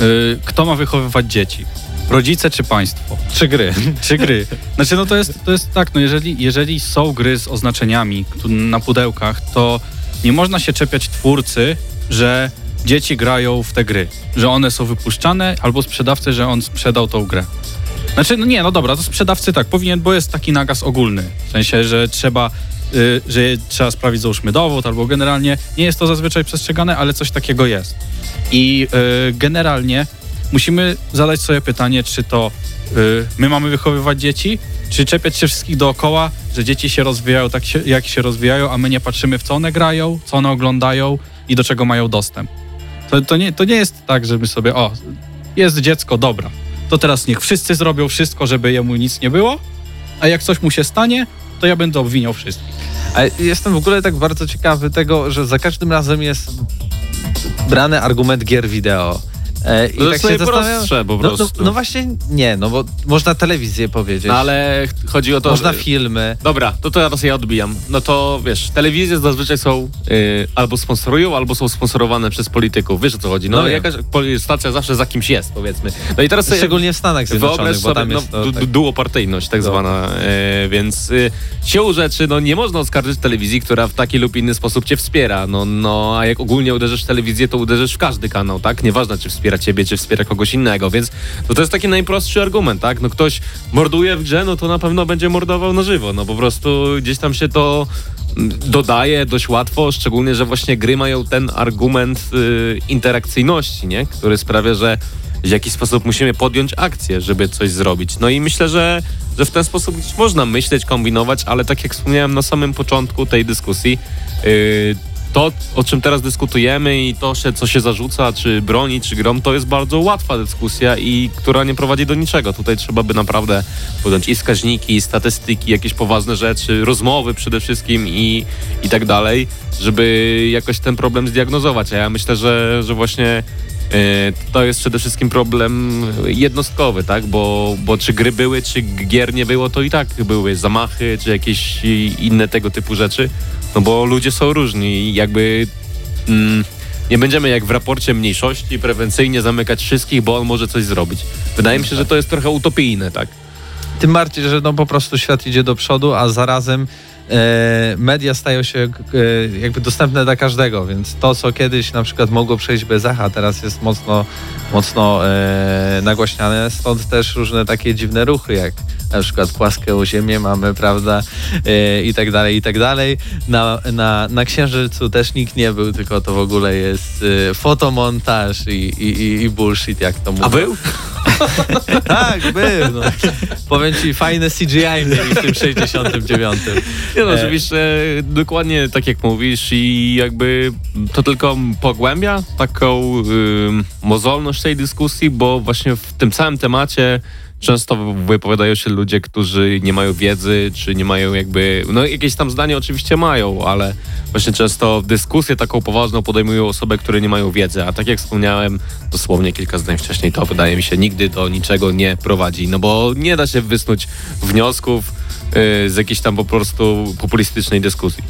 y, kto ma wychowywać dzieci? Rodzice czy państwo? Trzy gry. Czy gry? Znaczy, no to jest, to jest tak, no jeżeli, jeżeli są gry z oznaczeniami na pudełkach, to nie można się czepiać twórcy, że dzieci grają w te gry, że one są wypuszczane, albo sprzedawcy, że on sprzedał tą grę. Znaczy, no nie, no dobra, to sprzedawcy tak, powinien, bo jest taki nakaz ogólny. W sensie, że trzeba y, że trzeba sprawić załóżmy dowód, albo generalnie nie jest to zazwyczaj przestrzegane, ale coś takiego jest. I y, generalnie musimy zadać sobie pytanie, czy to y, my mamy wychowywać dzieci, czy czepiać się wszystkich dookoła, że dzieci się rozwijają tak, jak się rozwijają, a my nie patrzymy w co one grają, co one oglądają i do czego mają dostęp. To, to, nie, to nie jest tak, żeby sobie, o, jest dziecko, dobra, to teraz niech wszyscy zrobią wszystko, żeby jemu nic nie było, a jak coś mu się stanie, to ja będę obwiniał wszystkich. A jestem w ogóle tak bardzo ciekawy tego, że za każdym razem jest brany argument gier wideo. E, I To jest najprostsze po no, no, prostu. no właśnie nie, no bo można telewizję powiedzieć, No ale ch- chodzi o to, można filmy. Dobra, to teraz ja odbijam. No to wiesz, telewizje zazwyczaj są y, albo sponsorują, albo są sponsorowane przez polityków. Wiesz o co chodzi? No, No jakaś stacja zawsze za kimś jest, powiedzmy. No i teraz Szczególnie w Stanach Zjednoczonych, bo tam no, jest to du- tak... du- duopartyjność tak No. zwana, e, więc y, siłą rzeczy no nie można oskarżyć telewizji, która w taki lub inny sposób cię wspiera. No, no a jak ogólnie uderzysz w telewizję, to uderzysz w każdy kanał, tak? Nieważne, czy wspiera ciebie, czy wspiera kogoś innego, więc no, to jest taki najprostszy argument, tak? No ktoś morduje w grze, no to na pewno będzie mordował na żywo, no po prostu gdzieś tam się to mm, dodaje dość łatwo, szczególnie, że właśnie gry mają ten argument y, interakcyjności, nie? Który sprawia, że w jakiś sposób musimy podjąć akcję, żeby coś zrobić. No i myślę, że, że w ten sposób można myśleć, kombinować, ale tak jak wspomniałem na samym początku tej dyskusji, yy, to, o czym teraz dyskutujemy i to, co się zarzuca, czy broni, czy grom, to jest bardzo łatwa dyskusja i która nie prowadzi do niczego. Tutaj trzeba by naprawdę podjąć i wskaźniki, i statystyki, jakieś poważne rzeczy, rozmowy przede wszystkim i, i tak dalej, żeby jakoś ten problem zdiagnozować. A ja myślę, że, że właśnie E, To jest przede wszystkim problem jednostkowy, tak? Bo, bo czy gry były, czy gier nie było, to i tak były zamachy, czy jakieś inne tego typu rzeczy. No bo ludzie są różni i jakby mm, nie będziemy jak w raporcie mniejszości prewencyjnie zamykać wszystkich, bo on może coś zrobić. Wydaje mi się, że to jest trochę utopijne, tak? Tym bardziej, że no po prostu świat idzie do przodu, a zarazem media stają się e, jakby dostępne dla każdego, więc to, co kiedyś na przykład mogło przejść bez echa, teraz jest mocno, mocno e, nagłaśniane, stąd też różne takie dziwne ruchy, jak na przykład płaską ziemię mamy, prawda, e, i tak dalej, i tak dalej. Na, na, na Księżycu też nikt nie był, tylko to w ogóle jest e, fotomontaż i, i, i, i bullshit, jak to mówią. A był? Tak, był. No. Powiem ci, fajne CGI mieli w tym 69. Nie no, E. oczywiście dokładnie tak jak mówisz i jakby to tylko pogłębia taką ym, mozolność tej dyskusji, bo właśnie w tym całym temacie często wypowiadają się ludzie, którzy nie mają wiedzy, czy nie mają jakby, no jakieś tam zdanie oczywiście mają, ale właśnie często dyskusję taką poważną podejmują osoby, które nie mają wiedzy, a tak jak wspomniałem dosłownie kilka zdań wcześniej, to wydaje mi się nigdy do niczego nie prowadzi, no bo nie da się wysnuć wniosków yy, z jakiejś tam po prostu populistycznej dyskusji.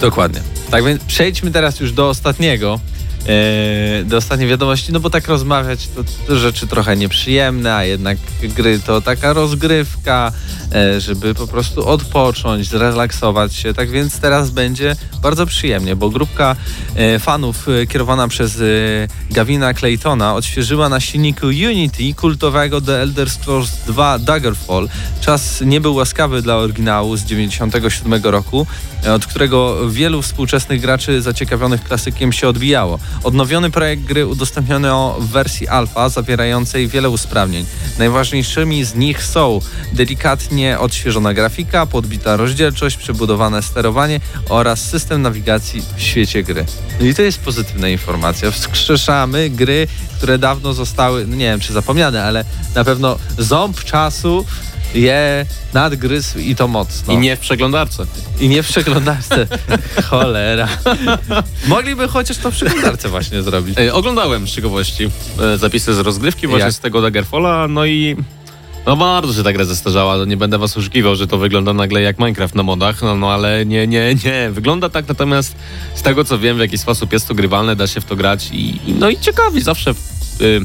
Dokładnie. Tak więc przejdźmy teraz już do ostatniego. E, do ostatniej wiadomości, no bo tak rozmawiać to, to rzeczy trochę nieprzyjemne, a jednak gry to taka rozgrywka, e, żeby po prostu odpocząć, zrelaksować się. Tak więc teraz będzie bardzo przyjemnie, bo grupka e, fanów e, kierowana przez Gavina Claytona odświeżyła na silniku Unity kultowego The Elder Scrolls 2 Daggerfall. Czas nie był łaskawy dla oryginału z 97 roku, od którego wielu współczesnych graczy zaciekawionych klasykiem się odbijało. Odnowiony projekt gry udostępniono w wersji alfa zawierającej wiele usprawnień. Najważniejszymi z nich są delikatnie odświeżona grafika, podbita rozdzielczość, przebudowane sterowanie oraz system nawigacji w świecie gry. No I to jest pozytywna informacja. Wskrzeszamy gry, które dawno zostały, no nie wiem czy zapomniane, ale na pewno ząb czasu je nadgryzł i to mocno. I nie w przeglądarce. I nie w przeglądarce. Cholera. Mogliby chociaż to w przeglądarce właśnie zrobić. E, oglądałem z ciekawości e, zapisy z rozgrywki właśnie Jak? z tego Daggerfalla, no i no bardzo się ta gra zestarzała, no nie będę was oszukiwał, że to wygląda nagle jak Minecraft na modach, no, no ale nie, nie, nie. Wygląda tak natomiast z tego co wiem w jakiś sposób jest to grywalne, da się w to grać i, i no i ciekawi zawsze y,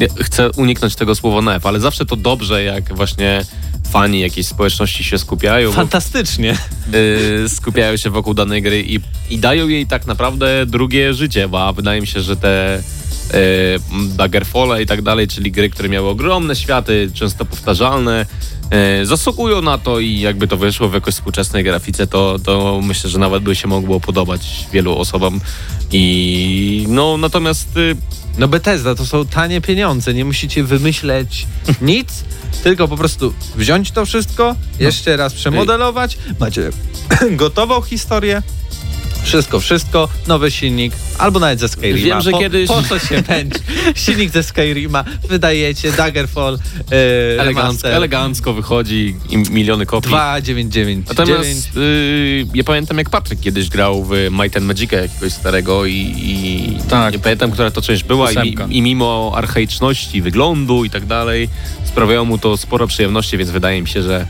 nie, chcę uniknąć tego słowa nef, ale zawsze to dobrze jak właśnie fani jakiejś społeczności się skupiają. Fantastycznie. y, skupiają się wokół danej gry i, i dają jej tak naprawdę drugie życie, bo wydaje mi się, że te y, Daggerfall i tak dalej, czyli gry, które miały ogromne światy, często powtarzalne, e, zasługują na to i jakby to wyszło w jakoś współczesnej grafice, to, to myślę, że nawet by się mogło podobać wielu osobom. I no natomiast y, No Bethesda to są tanie pieniądze, nie musicie wymyśleć nic, tylko po prostu wziąć to wszystko, jeszcze raz przemodelować, macie gotową historię, wszystko, wszystko, nowy silnik, albo nawet ze Skyrima. Wiem, że po, kiedyś- Po co się męczyć? Silnik ze Skyrima, wydajecie, Daggerfall, e, elegancko, elegancko wychodzi i miliony kopii. 2,999. Natomiast y, ja pamiętam jak Patryk kiedyś grał w Might and Magica jakiegoś starego i, i Tak. nie pamiętam, która to część była i, i mimo archaiczności wyglądu i tak dalej sprawiało mu to sporo przyjemności, więc wydaje mi się, że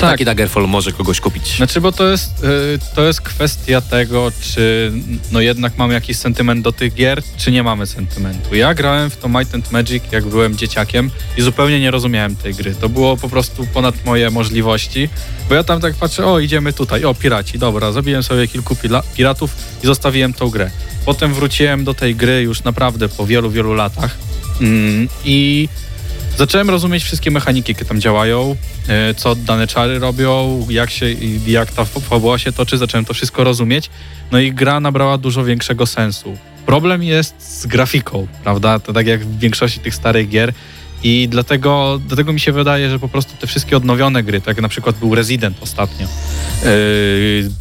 Tak. taki Daggerfall może kogoś kupić. Znaczy, bo to jest, y, to jest kwestia tego, czy no jednak mamy jakiś sentyment do tych gier, czy nie mamy sentymentu. Ja grałem w to Might and Magic, jak byłem dzieciakiem i zupełnie nie rozumiałem tej gry. To było po prostu ponad moje możliwości, bo ja tam tak patrzę, o idziemy tutaj, o piraci, dobra, zabiłem sobie kilku piratów i zostawiłem tą grę. Potem wróciłem do tej gry już naprawdę po wielu, wielu latach mm, i Zacząłem rozumieć wszystkie mechaniki, jakie tam działają, e, co dane czary robią, jak, się, jak ta fa- fabuła się toczy, zacząłem to wszystko rozumieć. No i gra nabrała dużo większego sensu. Problem jest z grafiką, prawda? To tak jak w większości tych starych gier. I dlatego, dlatego mi się wydaje, że po prostu te wszystkie odnowione gry, tak jak na przykład był Resident ostatnio,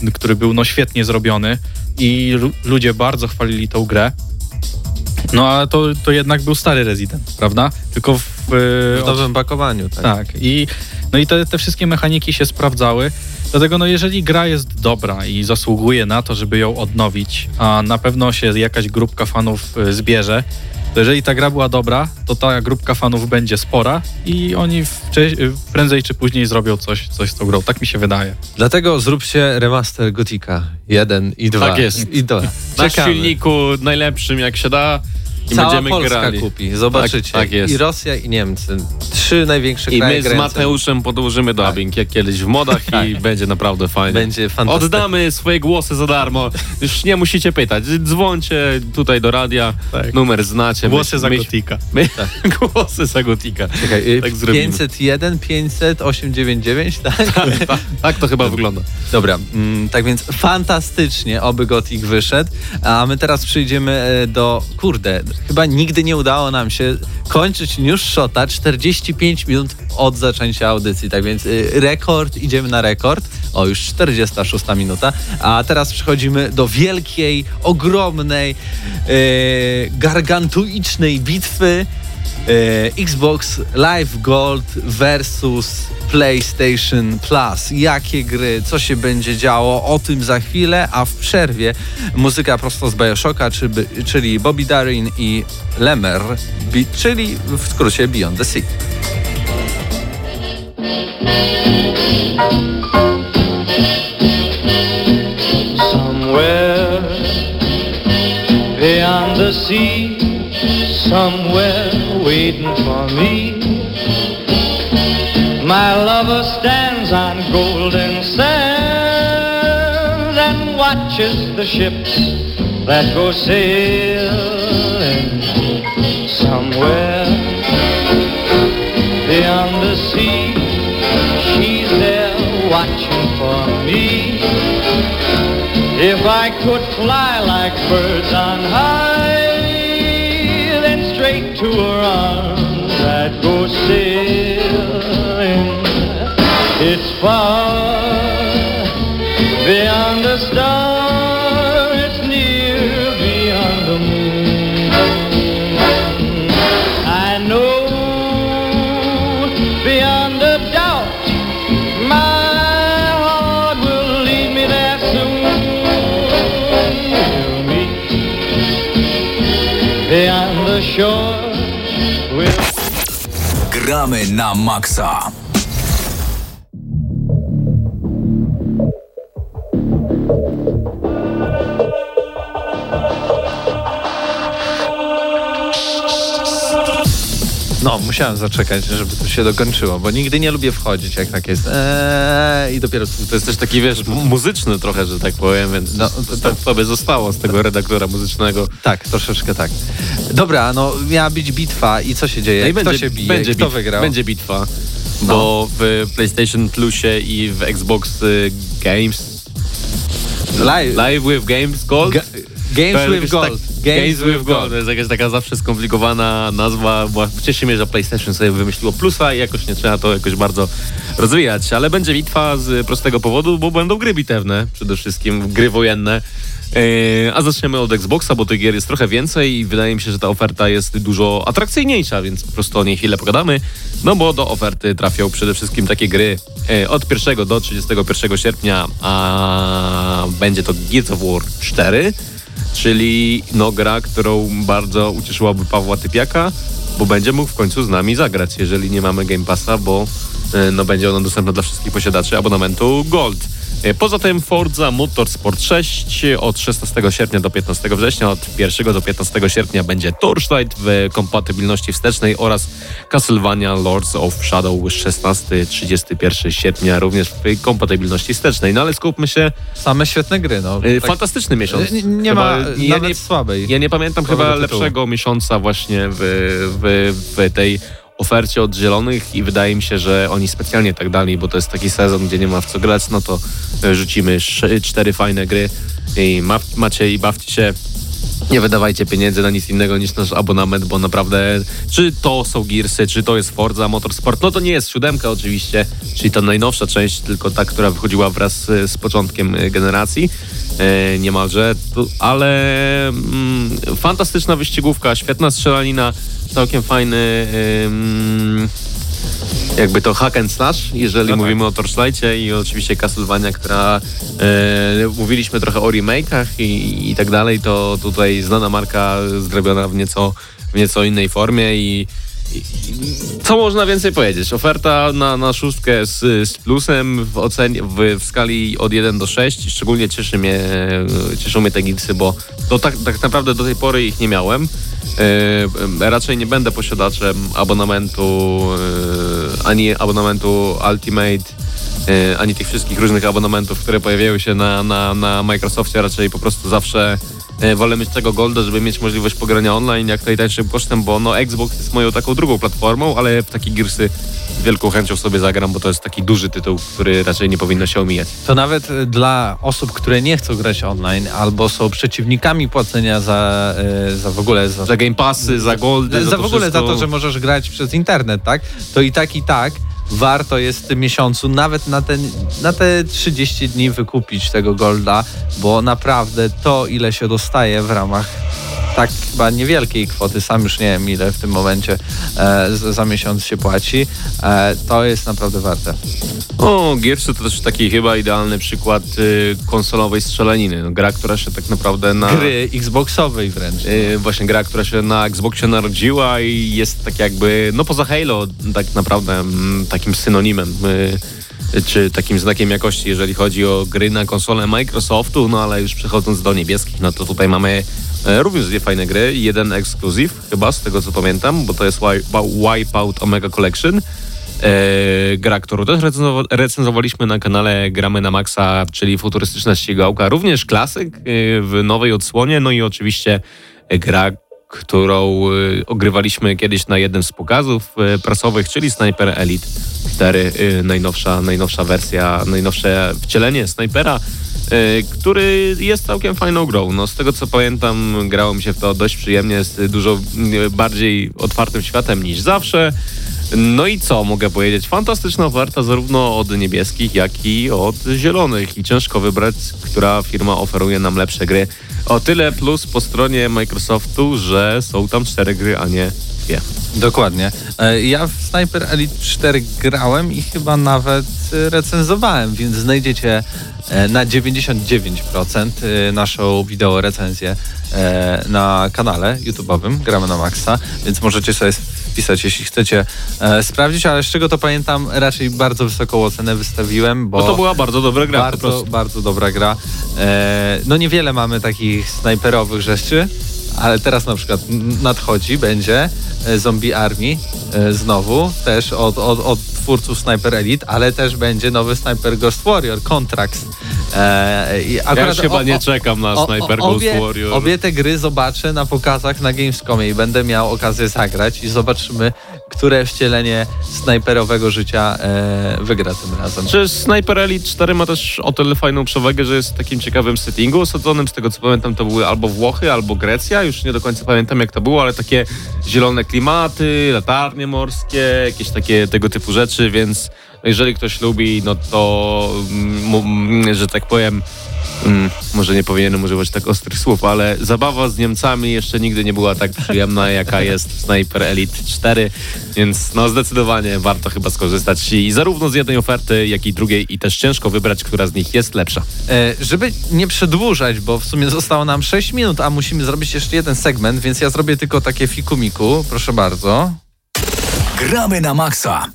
yy, który był no świetnie zrobiony i lu- ludzie bardzo chwalili tą grę. No a to, to jednak był stary Resident, prawda? Tylko w, W nowym pakowaniu, tak. tak. I, no i te, te wszystkie mechaniki się sprawdzały. Dlatego no jeżeli gra jest dobra i zasługuje na to, żeby ją odnowić, a na pewno się jakaś grupka fanów y, zbierze, to jeżeli ta gra była dobra, to ta grupka fanów będzie spora i oni wcze- y, prędzej czy później zrobią coś, coś z tą grą. Tak mi się wydaje. Dlatego zróbcie remaster Gotika 1 i 2. Tak jest. I 2. Na silniku najlepszym jak się da i Cała będziemy Polska grali. kupi, zobaczycie. Tak, tak jest. I Rosja i Niemcy. Trzy największe I kraje my z grające. Mateuszem podłożymy dubbing jak kiedyś w modach i będzie naprawdę fajnie. Będzie fantastycznie. Oddamy swoje głosy za darmo. Już nie musicie pytać. Dzwońcie tutaj do radia, Tak. numer znacie. Głosy My- za my- Gotika. My, głosy za Gotika. Czekaj, Tak zrobimy. 501, 500, 899, tak? Tak, tak, tak to chyba wygląda. Dobra, mm, tak więc fantastycznie, oby Gothic wyszedł, a my teraz przejdziemy e, do, kurde, chyba nigdy nie udało nam się kończyć news shota. 45 minut od zaczęcia audycji, tak więc y, rekord, idziemy na rekord, o już 46 minuta, a teraz przechodzimy do wielkiej, ogromnej, e, gargantuicznej bitwy Xbox Live Gold versus PlayStation Plus. Jakie gry, co się będzie działo, o tym za chwilę, a w przerwie muzyka prosto z Bioshocka, czyli, Bobby Darin i Lemmer, bi- czyli w skrócie Beyond the Sea. Somewhere beyond the sea, somewhere waiting for me. My lover stands on golden sands and watches the ships that go sailing. Somewhere beyond the sea, she's there watching for me. If I could fly like birds on high, then straight to her go sailing. It's far beyond the star, Gramy na maksa. Musiałem zaczekać, żeby to się dokończyło, bo nigdy nie lubię wchodzić, jak tak jest. Eee, I dopiero To jest też taki, wiesz, mu- muzyczny trochę, że tak powiem, więc No, no, to- to, sobie zostało z tego redaktora muzycznego. Tak, troszeczkę tak. Dobra, no miała być bitwa i co się dzieje? No i Kto będzie, się bije? będzie Kto bitwa, wygrał? Będzie bitwa. Bo w PlayStation Plusie i w Xbox y, Games Live, Live with Games Gold Ga- Games To with Gold. Tak, Games, with Gold. To jest jakaś taka zawsze skomplikowana nazwa. Bo cieszy mnie, że PlayStation sobie wymyśliło plusa i jakoś nie trzeba to jakoś bardzo rozwijać. Ale będzie bitwa z prostego powodu, bo będą gry bitewne przede wszystkim, gry wojenne. Yy, a zaczniemy od Xboxa, bo tych gier jest trochę więcej i wydaje mi się, że ta oferta jest dużo atrakcyjniejsza, więc po prostu o niej chwilę pogadamy. No bo do oferty trafią przede wszystkim takie gry yy, od 1 do 31 sierpnia, a będzie to Gears of War 4 czyli no gra, którą bardzo ucieszyłaby Pawła Typiaka, bo będzie mógł w końcu z nami zagrać, jeżeli nie mamy Game Passa, bo e, no, będzie ona dostępna dla wszystkich posiadaczy abonamentu Gold. E, Poza tym Forza Motorsport 6 od 16 sierpnia do 15 września, od 1 do 15 sierpnia będzie Torchlight w kompatybilności wstecznej oraz Castlevania Lords of Shadow 16-31 sierpnia również w kompatybilności wstecznej. No ale skupmy się, Same świetne gry, no. e, Tak- fantastyczny miesiąc. Nie, nie Chyba- ma ja nawet nie, słabej. ja nie pamiętam chyba tytułu. lepszego miesiąca właśnie w, w, w tej ofercie od Zielonych i wydaje mi się, że oni specjalnie tak dali, bo to jest taki sezon, gdzie nie ma w co grać, no to e, rzucimy cztery fajne gry i ma, macie i bawcie się. Nie wydawajcie pieniędzy na nic innego niż nasz abonament, bo naprawdę czy to są Gearsy, czy to jest Forza Motorsport, no to nie jest siódemka oczywiście, czyli ta najnowsza część, tylko ta, która wychodziła wraz z początkiem e, generacji e, niemalże, ale mm, fantastyczna wyścigówka, świetna strzelanina, całkiem fajny jakby to hack and slash, jeżeli No tak. mówimy o Torchlightie i oczywiście Castlevania, która e, mówiliśmy trochę o remake'ach i, i tak dalej, to tutaj znana marka zrobiona w nieco, w nieco innej formie i- co można więcej powiedzieć? Oferta na, na szóstkę z, z plusem w, ocenie, w, w skali od 1 do 6. Szczególnie cieszy mnie, cieszą mnie te gilsy, bo to tak, tak naprawdę do tej pory ich nie miałem. E, raczej nie będę posiadaczem abonamentu e, ani abonamentu Ultimate, e, ani tych wszystkich różnych abonamentów, które pojawiają się na, na, na Microsoftie. Raczej po prostu zawsze e, wolę mieć tego Golda, żeby mieć możliwość pogrania online jak najtańszym kosztem, bo no Xbox jest moją taką drugą platformą, ale w takie Gearsy z wielką chęcią sobie zagram, bo to jest taki duży tytuł, który raczej nie powinno się omijać. To nawet y, dla osób, które nie chcą grać online albo są przeciwnikami płacenia za, y, za w ogóle za, Za Game Passy, za Goldy, za, za, w ogóle wszystko. za to, że możesz grać przez internet, tak? To i tak i tak warto jest w tym miesiącu nawet na, ten, na te 30 dni wykupić tego golda, bo naprawdę to ile się dostaje w ramach tak chyba niewielkiej kwoty, sam już nie wiem ile w tym momencie e, za, za miesiąc się płaci, e, to jest naprawdę warte. O, Gearsy to też taki chyba idealny przykład y, konsolowej strzelaniny. No, gra, która się tak naprawdę na... Gry Xboxowej wręcz. Y, właśnie gra, która się na Xboxie narodziła i jest tak jakby, no poza Halo, tak naprawdę mm, takim synonimem. y, Czy takim znakiem jakości, jeżeli chodzi o gry na konsolę Microsoftu, no ale już przechodząc do niebieskich, no to tutaj mamy również dwie fajne gry. Jeden ekskluzyw, chyba z tego co pamiętam, bo to jest Wi- Wipeout Omega Collection. E, gra, którą też recenzowa- recenzowaliśmy na kanale Gramy na Maxa, czyli futurystyczna ścigałka, również klasyk e, w nowej odsłonie, no i oczywiście e, gra, którą e, ogrywaliśmy kiedyś na jednym z pokazów e, prasowych, czyli Sniper Elite 4, e, najnowsza, najnowsza wersja, najnowsze wcielenie Snipera, e, który jest całkiem fajną grą. No, z tego co pamiętam, grało mi się w to dość przyjemnie, jest dużo bardziej otwartym światem niż zawsze. No i co mogę powiedzieć? Fantastyczna oferta zarówno od niebieskich, jak i od zielonych. I ciężko wybrać, która firma oferuje nam lepsze gry. O tyle plus po stronie Microsoftu, że są tam cztery gry, a nie Dokładnie. E, Ja w Sniper Elite 4 grałem i chyba nawet e, recenzowałem, więc znajdziecie e, na 99% e, naszą wideo recenzję na kanale YouTube'owym Gramy na Maxa, więc możecie sobie wpisać, jeśli chcecie e, sprawdzić, ale z czego to pamiętam, raczej bardzo wysoką ocenę wystawiłem, bo Bo to była bardzo dobra gra bardzo, bardzo dobra gra. E, no niewiele mamy takich snajperowych rzeczy, ale teraz na przykład nadchodzi, będzie e, Zombie Army e, znowu, też od, od, od twórców Sniper Elite, ale też będzie nowy Sniper Ghost Warrior, Contracts. E, i Ja już chyba nie czekam na o- Sniper o- Ghost obie, Warrior. Obie te gry zobaczę na pokazach na Gamescomie i będę miał okazję zagrać i zobaczymy, które wcielenie snajperowego życia e, wygra tym razem. Czy Sniper Elite 4 ma też o tyle fajną przewagę, że jest w takim ciekawym settingu osadzonym. Z tego co pamiętam, to były albo Włochy, albo Grecja. Już nie do końca pamiętam, jak to było, ale takie zielone klimaty, latarnie morskie, jakieś takie tego typu rzeczy, więc jeżeli ktoś lubi, no to, mm, mm, że tak powiem, Mm, może nie powinienem używać tak ostrych słów, ale zabawa z Niemcami jeszcze nigdy nie była tak przyjemna, jaka jest w Sniper Elite 4, więc no zdecydowanie warto chyba skorzystać i zarówno z jednej oferty, jak i drugiej i też ciężko wybrać, która z nich jest lepsza. E, żeby nie przedłużać, bo w sumie zostało nam 6 minut, a musimy zrobić jeszcze jeden segment, więc ja zrobię tylko takie fikumiku, proszę bardzo. Gramy na maksa.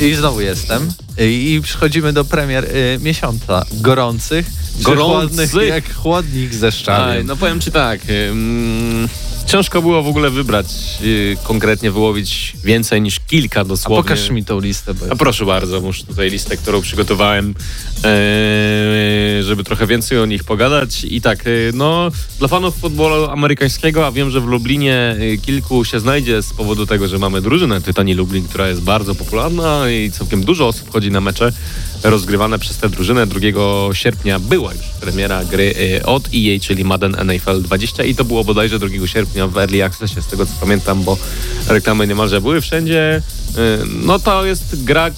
I znowu jestem. I przechodzimy do premier y, miesiąca. Gorących, Gorących? chłodnych jak chłodnik ze szczawiem. no powiem ci tak, ym, ciężko było w ogóle wybrać, yy, konkretnie wyłowić więcej niż kilka A dosłownie. pokaż mi tą listę. Bo... A proszę bardzo, muszę tutaj listę, którą przygotowałem, e, żeby trochę więcej o nich pogadać. I tak, e, no, dla fanów futbolu amerykańskiego, a wiem, że w Lublinie e, kilku się znajdzie z powodu tego, że mamy drużynę Tytani Lublin, która jest bardzo popularna i całkiem dużo osób chodzi na mecze rozgrywane przez tę drużynę. 2 sierpnia była już premiera gry e, od EA, czyli Madden NFL 20 i to było bodajże 2 sierpnia w Early Accessie, z tego co pamiętam, bo reklamy niemalże były wszędzie. E, No to jest gra,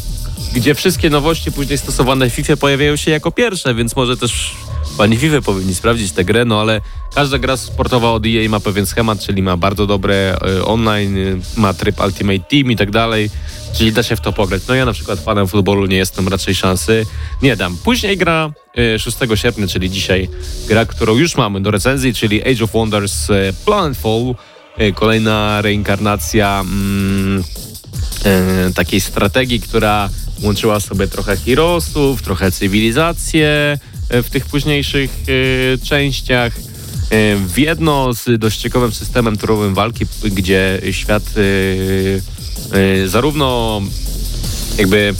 gdzie wszystkie nowości później stosowane w FIFA pojawiają się jako pierwsze, więc może też pani FIFA powinni sprawdzić tę grę, no ale każda gra sportowa od EA ma pewien schemat, czyli ma bardzo dobre e, online, e, ma tryb Ultimate Team i tak dalej, czyli da się w to pograć. No ja na przykład fanem futbolu nie jestem, raczej szansy nie dam. Później gra e, 6 sierpnia, czyli dzisiaj gra, którą już mamy do recenzji, czyli Age of Wonders e, Planetfall, e, kolejna reinkarnacja mm, e, takiej strategii, która łączyła sobie trochę Heroesów, trochę cywilizację w tych późniejszych e, częściach. e, W jedno z dość ciekawym systemem turowym walki, gdzie świat e, e, zarówno jakby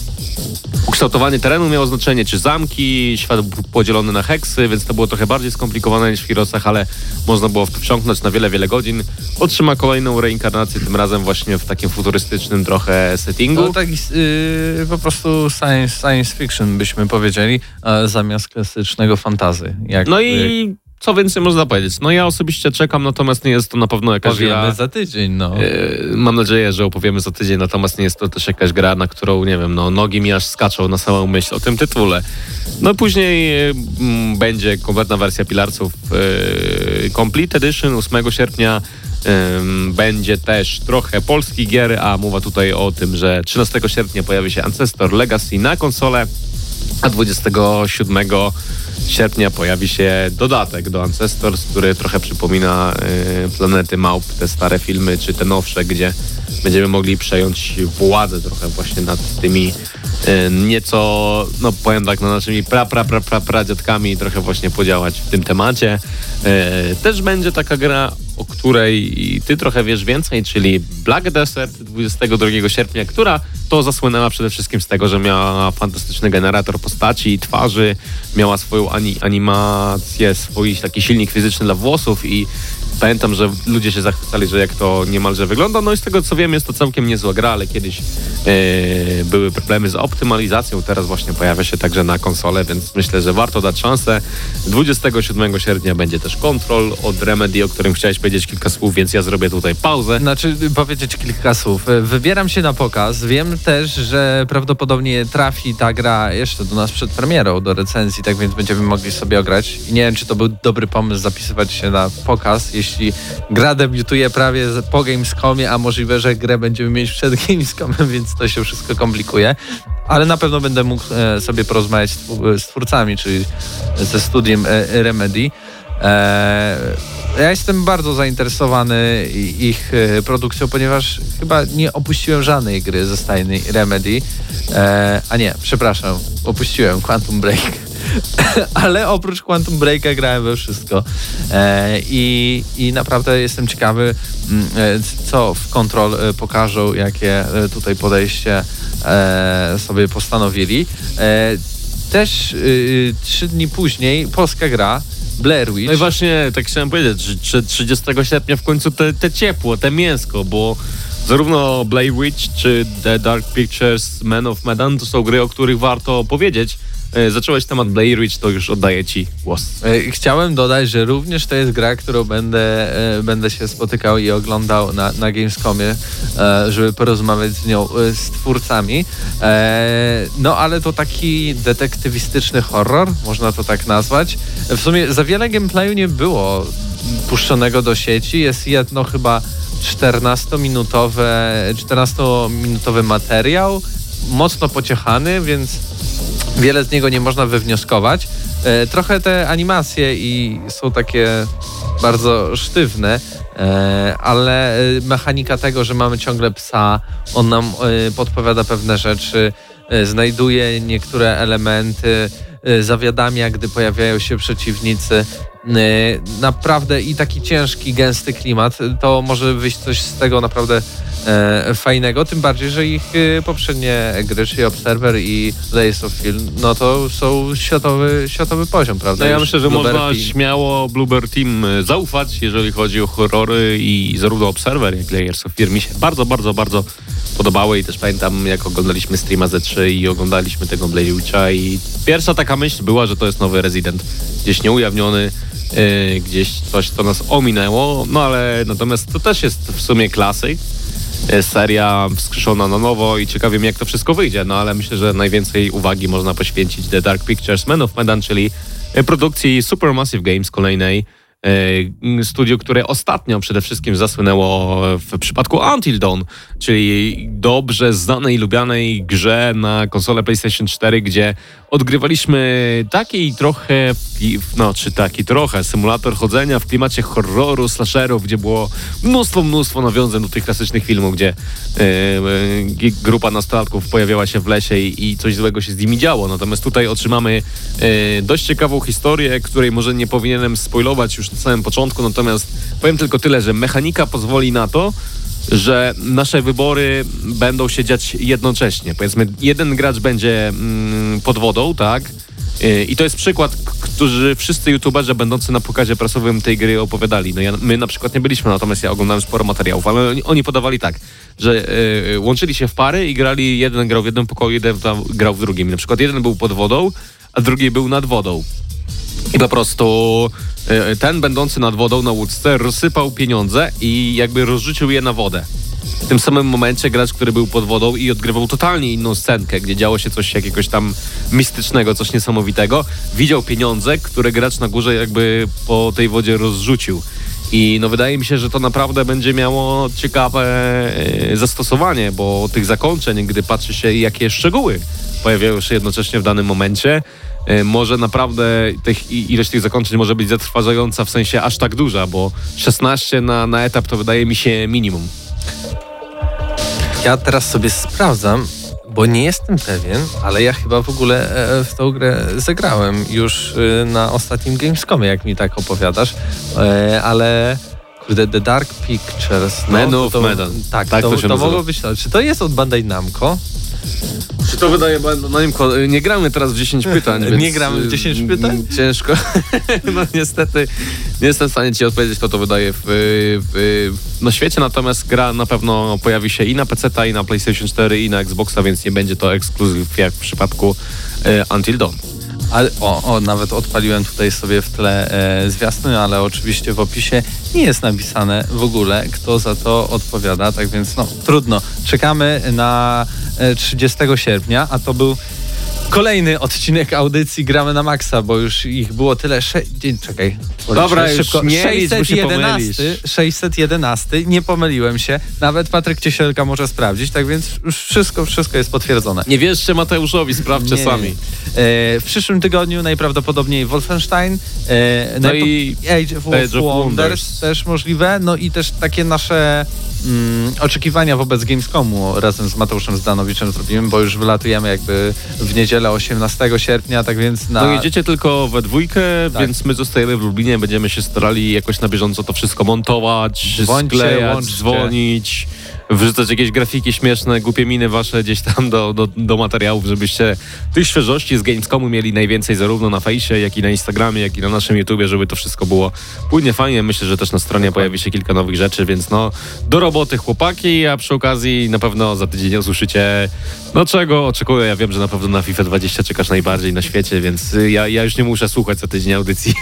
ukształtowanie terenu miało znaczenie, czy zamki, świat był podzielony na heksy, więc to było trochę bardziej skomplikowane niż w Heroesach, ale można było w to wsiąknąć na wiele, wiele godzin. Otrzyma kolejną reinkarnację, tym razem właśnie w takim futurystycznym trochę settingu. To tak y, po prostu science, science fiction byśmy powiedzieli, a zamiast klasycznego fantazy. Jak No i co więcej można powiedzieć? No ja osobiście czekam, natomiast nie jest to na pewno jakaś powiemy gra... za tydzień, no. E, Mam nadzieję, że opowiemy za tydzień, natomiast nie jest to też jakaś gra, na którą, nie wiem, no nogi mi aż skaczą na samą myśl o tym tytule. No później mm, będzie kompletna wersja Pilarców e, Complete Edition 8 sierpnia. Będzie też trochę polskich gier, a mowa tutaj o tym, że 13 sierpnia pojawi się Ancestor Legacy na konsolę, a 27 sierpnia pojawi się dodatek do Ancestors, który trochę przypomina y, Planety Małp, te stare filmy, czy te nowsze, gdzie będziemy mogli przejąć władzę trochę właśnie nad tymi y, nieco, no powiem tak, no naszymi pra, pra, pra, pra, pradziadkami i trochę właśnie podziałać w tym temacie. Y, też będzie taka gra, o której ty trochę wiesz więcej, czyli Black Desert 22 sierpnia, która to zasłynęła przede wszystkim z tego, że miała fantastyczny generator postaci i twarzy, miała swoją ani animację, swój taki silnik fizyczny dla włosów i pamiętam, że ludzie się zachwycali, że jak to niemalże wygląda. No i z tego co wiem, jest to całkiem niezła gra, ale kiedyś e, były problemy z optymalizacją, teraz właśnie pojawia się także na konsolę, więc myślę, że warto dać szansę. 27 sierpnia będzie też Control od Remedy, o którym chciałeś powiedzieć kilka słów, więc ja zrobię tutaj pauzę. Znaczy, powiedzieć kilka słów. E, Wybieram się na pokaz. Wiem też, że prawdopodobnie trafi ta gra jeszcze do nas przed premierą, do recenzji, tak więc będziemy mogli sobie ograć. I nie wiem, czy to był dobry pomysł zapisywać się na pokaz, jeśli gra debiutuje prawie po Gamescomie, a możliwe, że grę będziemy mieć przed Gamescomem, więc to się wszystko komplikuje. Ale na pewno będę mógł e, sobie porozmawiać z, tw- z twórcami, czyli ze studiem e, Remedy. E, ja jestem bardzo zainteresowany ich e, produkcją, ponieważ chyba nie opuściłem żadnej gry ze stajnej Remedy. E, a nie, przepraszam, opuściłem Quantum Break. Ale oprócz Quantum Breaka grałem we wszystko. E, i, I naprawdę jestem ciekawy, mm, e, co w Control e, pokażą, jakie e, tutaj podejście e, sobie postanowili. E, też y, trzy dni później polska gra Blair Witch. No i właśnie tak chciałem powiedzieć, że 30 sierpnia w końcu te, te ciepło, te mięsko, bo zarówno Blair Witch czy The Dark Pictures Man of Medan to są gry, o których warto powiedzieć. E, Zacząłeś temat Blair Witch, to już oddaję ci głos. E, Chciałem dodać, że również to jest gra, którą będę, e, będę się spotykał i oglądał na, na Gamescomie, żeby porozmawiać z nią, z twórcami. No ale to taki detektywistyczny horror, można to tak nazwać. W sumie za wiele gameplayu nie było puszczonego do sieci. Jest jedno chyba 14-minutowe, 14-minutowy materiał, mocno pociechany, więc wiele z niego nie można wywnioskować. E, trochę te animacje i są takie bardzo sztywne, e, ale e, mechanika tego, że mamy ciągle psa, on nam e, podpowiada pewne rzeczy, e, znajduje niektóre elementy, e, zawiadamia, gdy pojawiają się przeciwnicy. E, Naprawdę i taki ciężki, gęsty klimat, to może wyjść coś z tego naprawdę e, fajnego, tym bardziej, że ich e, poprzednie gry, czyli Observer i Layers of Fear, no to są światowy, światowy poziom, prawda? No ja myślę, że Blueberry można Team. śmiało Bluebird Team e, zaufać, jeżeli chodzi o horrory i zarówno Observer, jak Layers of Fear mi się bardzo, bardzo, bardzo podobały i też pamiętam, jak oglądaliśmy streama Z3 i oglądaliśmy tego Witcha i pierwsza taka myśl była, że to jest nowy Resident, gdzieś nieujawniony, e, gdzieś coś, co nas ominęło, no ale natomiast to też jest w sumie klasyk, e, seria wskrzeszona na nowo i ciekawie jak to wszystko wyjdzie, no ale myślę, że najwięcej uwagi można poświęcić The Dark Pictures Man of Medan, czyli e, produkcji Supermassive Games kolejnej, studio, które ostatnio przede wszystkim zasłynęło w przypadku Until Dawn, czyli dobrze znanej lubianej grze na konsolę PlayStation 4, gdzie odgrywaliśmy taki trochę, no czy taki trochę, symulator chodzenia w klimacie horroru, slasherów, gdzie było mnóstwo, mnóstwo nawiązań do tych klasycznych filmów, gdzie e, grupa nastolatków pojawiała się w lesie i, i coś złego się z nimi działo. Natomiast tutaj otrzymamy e, dość ciekawą historię, której może nie powinienem spoilować już na samym początku, natomiast powiem tylko tyle, że mechanika pozwoli na to, że nasze wybory będą się dziać jednocześnie. Powiedzmy, jeden gracz będzie mm, pod wodą, tak? I to jest przykład, który wszyscy youtuberzy będący na pokazie prasowym tej gry opowiadali. No ja, my na przykład nie byliśmy, natomiast ja oglądałem sporo materiałów, ale oni, oni podawali tak, że yy, łączyli się w pary i grali, jeden grał w jednym pokoju, jeden grał w drugim. Na przykład jeden był pod wodą, a drugi był nad wodą. I po prostu e, ten będący nad wodą na łódce rozsypał pieniądze i jakby rozrzucił je na wodę. W tym samym momencie gracz, który był pod wodą i odgrywał totalnie inną scenkę, gdzie działo się coś jakiegoś tam mistycznego, coś niesamowitego, widział pieniądze, które gracz na górze jakby po tej wodzie rozrzucił. I no wydaje mi się, że to naprawdę będzie miało ciekawe e, zastosowanie, bo tych zakończeń, gdy patrzy się jakie szczegóły pojawiają się jednocześnie w danym momencie, może naprawdę tych, ilość tych zakończeń może być zatrważająca w sensie aż tak duża, bo 16 na, na etap to wydaje mi się minimum. Ja teraz sobie sprawdzam, bo nie jestem pewien, ale ja chyba w ogóle e, w tą grę zagrałem już e, na ostatnim Gamescomie, jak mi tak opowiadasz, E, ale kurde, The Dark Pictures. no, Man of to, Medan. Tak, Tak to, to to mogło być to. Czy to jest od Bandai Namco? Czy to wydaje, nie, wiem, nie gramy teraz w 10 pytań, Nie więc, gramy w y, 10 pytań? mm, Ciężko. no niestety nie jestem w stanie ci odpowiedzieć, kto to wydaje w, w, na świecie, natomiast gra na pewno pojawi się i na PC, i na PlayStation 4, i na Xboxa, więc nie będzie to ekskluzyw jak w przypadku e, Until Dawn. Ale, o, o, nawet odpaliłem tutaj sobie w tle e, zwiastun, ale oczywiście w opisie nie jest napisane w ogóle, kto za to odpowiada, tak więc no trudno. Czekamy na 30 sierpnia, a to był kolejny odcinek audycji Gramy na Maxa, bo już ich było tyle. Sze... Czekaj. Dobra, już nie licz, bo się 611, 611, nie pomyliłem się. Nawet Patryk Ciesielka może sprawdzić, tak więc już wszystko, wszystko jest potwierdzone. Nie wierzcie Mateuszowi, sprawdźcie Nie. sami. E, w przyszłym tygodniu najprawdopodobniej Wolfenstein, e, No i Age of, Age of Wonders, Wonders. też możliwe, no i też takie nasze mm, oczekiwania wobec Gamescomu razem z Mateuszem Zdanowiczem zrobimy, bo już wylatujemy jakby w niedzielę 18 sierpnia, tak więc na... No jedziecie tylko we dwójkę, Tak. więc my zostajemy w Lublinie, będziemy się starali jakoś na bieżąco to wszystko montować, Dzwońcie, sklejać, łączcie. dzwonić, wrzucać jakieś grafiki śmieszne, głupie miny wasze gdzieś tam do, do, do materiałów, żebyście tych świeżości z Gamescomu mieli najwięcej zarówno na fejsie, jak i na Instagramie, jak i na naszym YouTubie, żeby to wszystko było płynnie, fajnie. Myślę, że też na stronie pojawi się kilka nowych rzeczy, więc no do roboty chłopaki, a przy okazji na pewno za tydzień usłyszycie no czego oczekuję. Ja wiem, że na pewno na FIFA 20 czekasz najbardziej na świecie, więc ja, ja już nie muszę słuchać za tydzień audycji.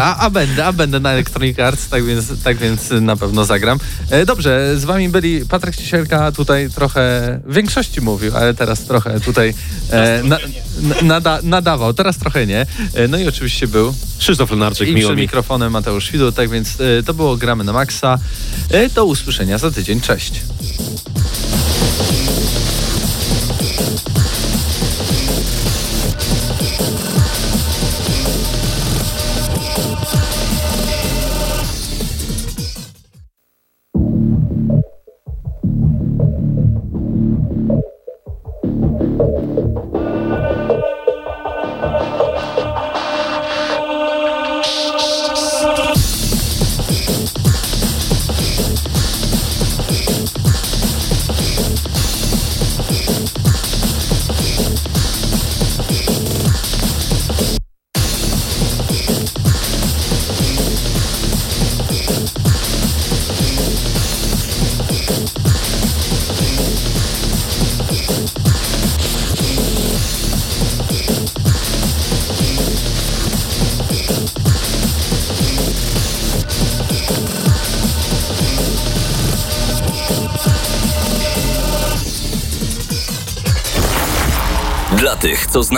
A, a będę, a będę na Electronic Arts, tak więc, tak więc na pewno zagram. E, dobrze, z wami byli Patryk Ciesielka, tutaj trochę w większości mówił, ale teraz trochę tutaj e, na, na, nada, nadawał, teraz trochę nie. E, no i oczywiście był Krzysztof Lenarczyk, i miło przed mi. mikrofonem Mateusz Widul, tak więc e, to było Gramy na Maxa. E, do usłyszenia za tydzień, cześć.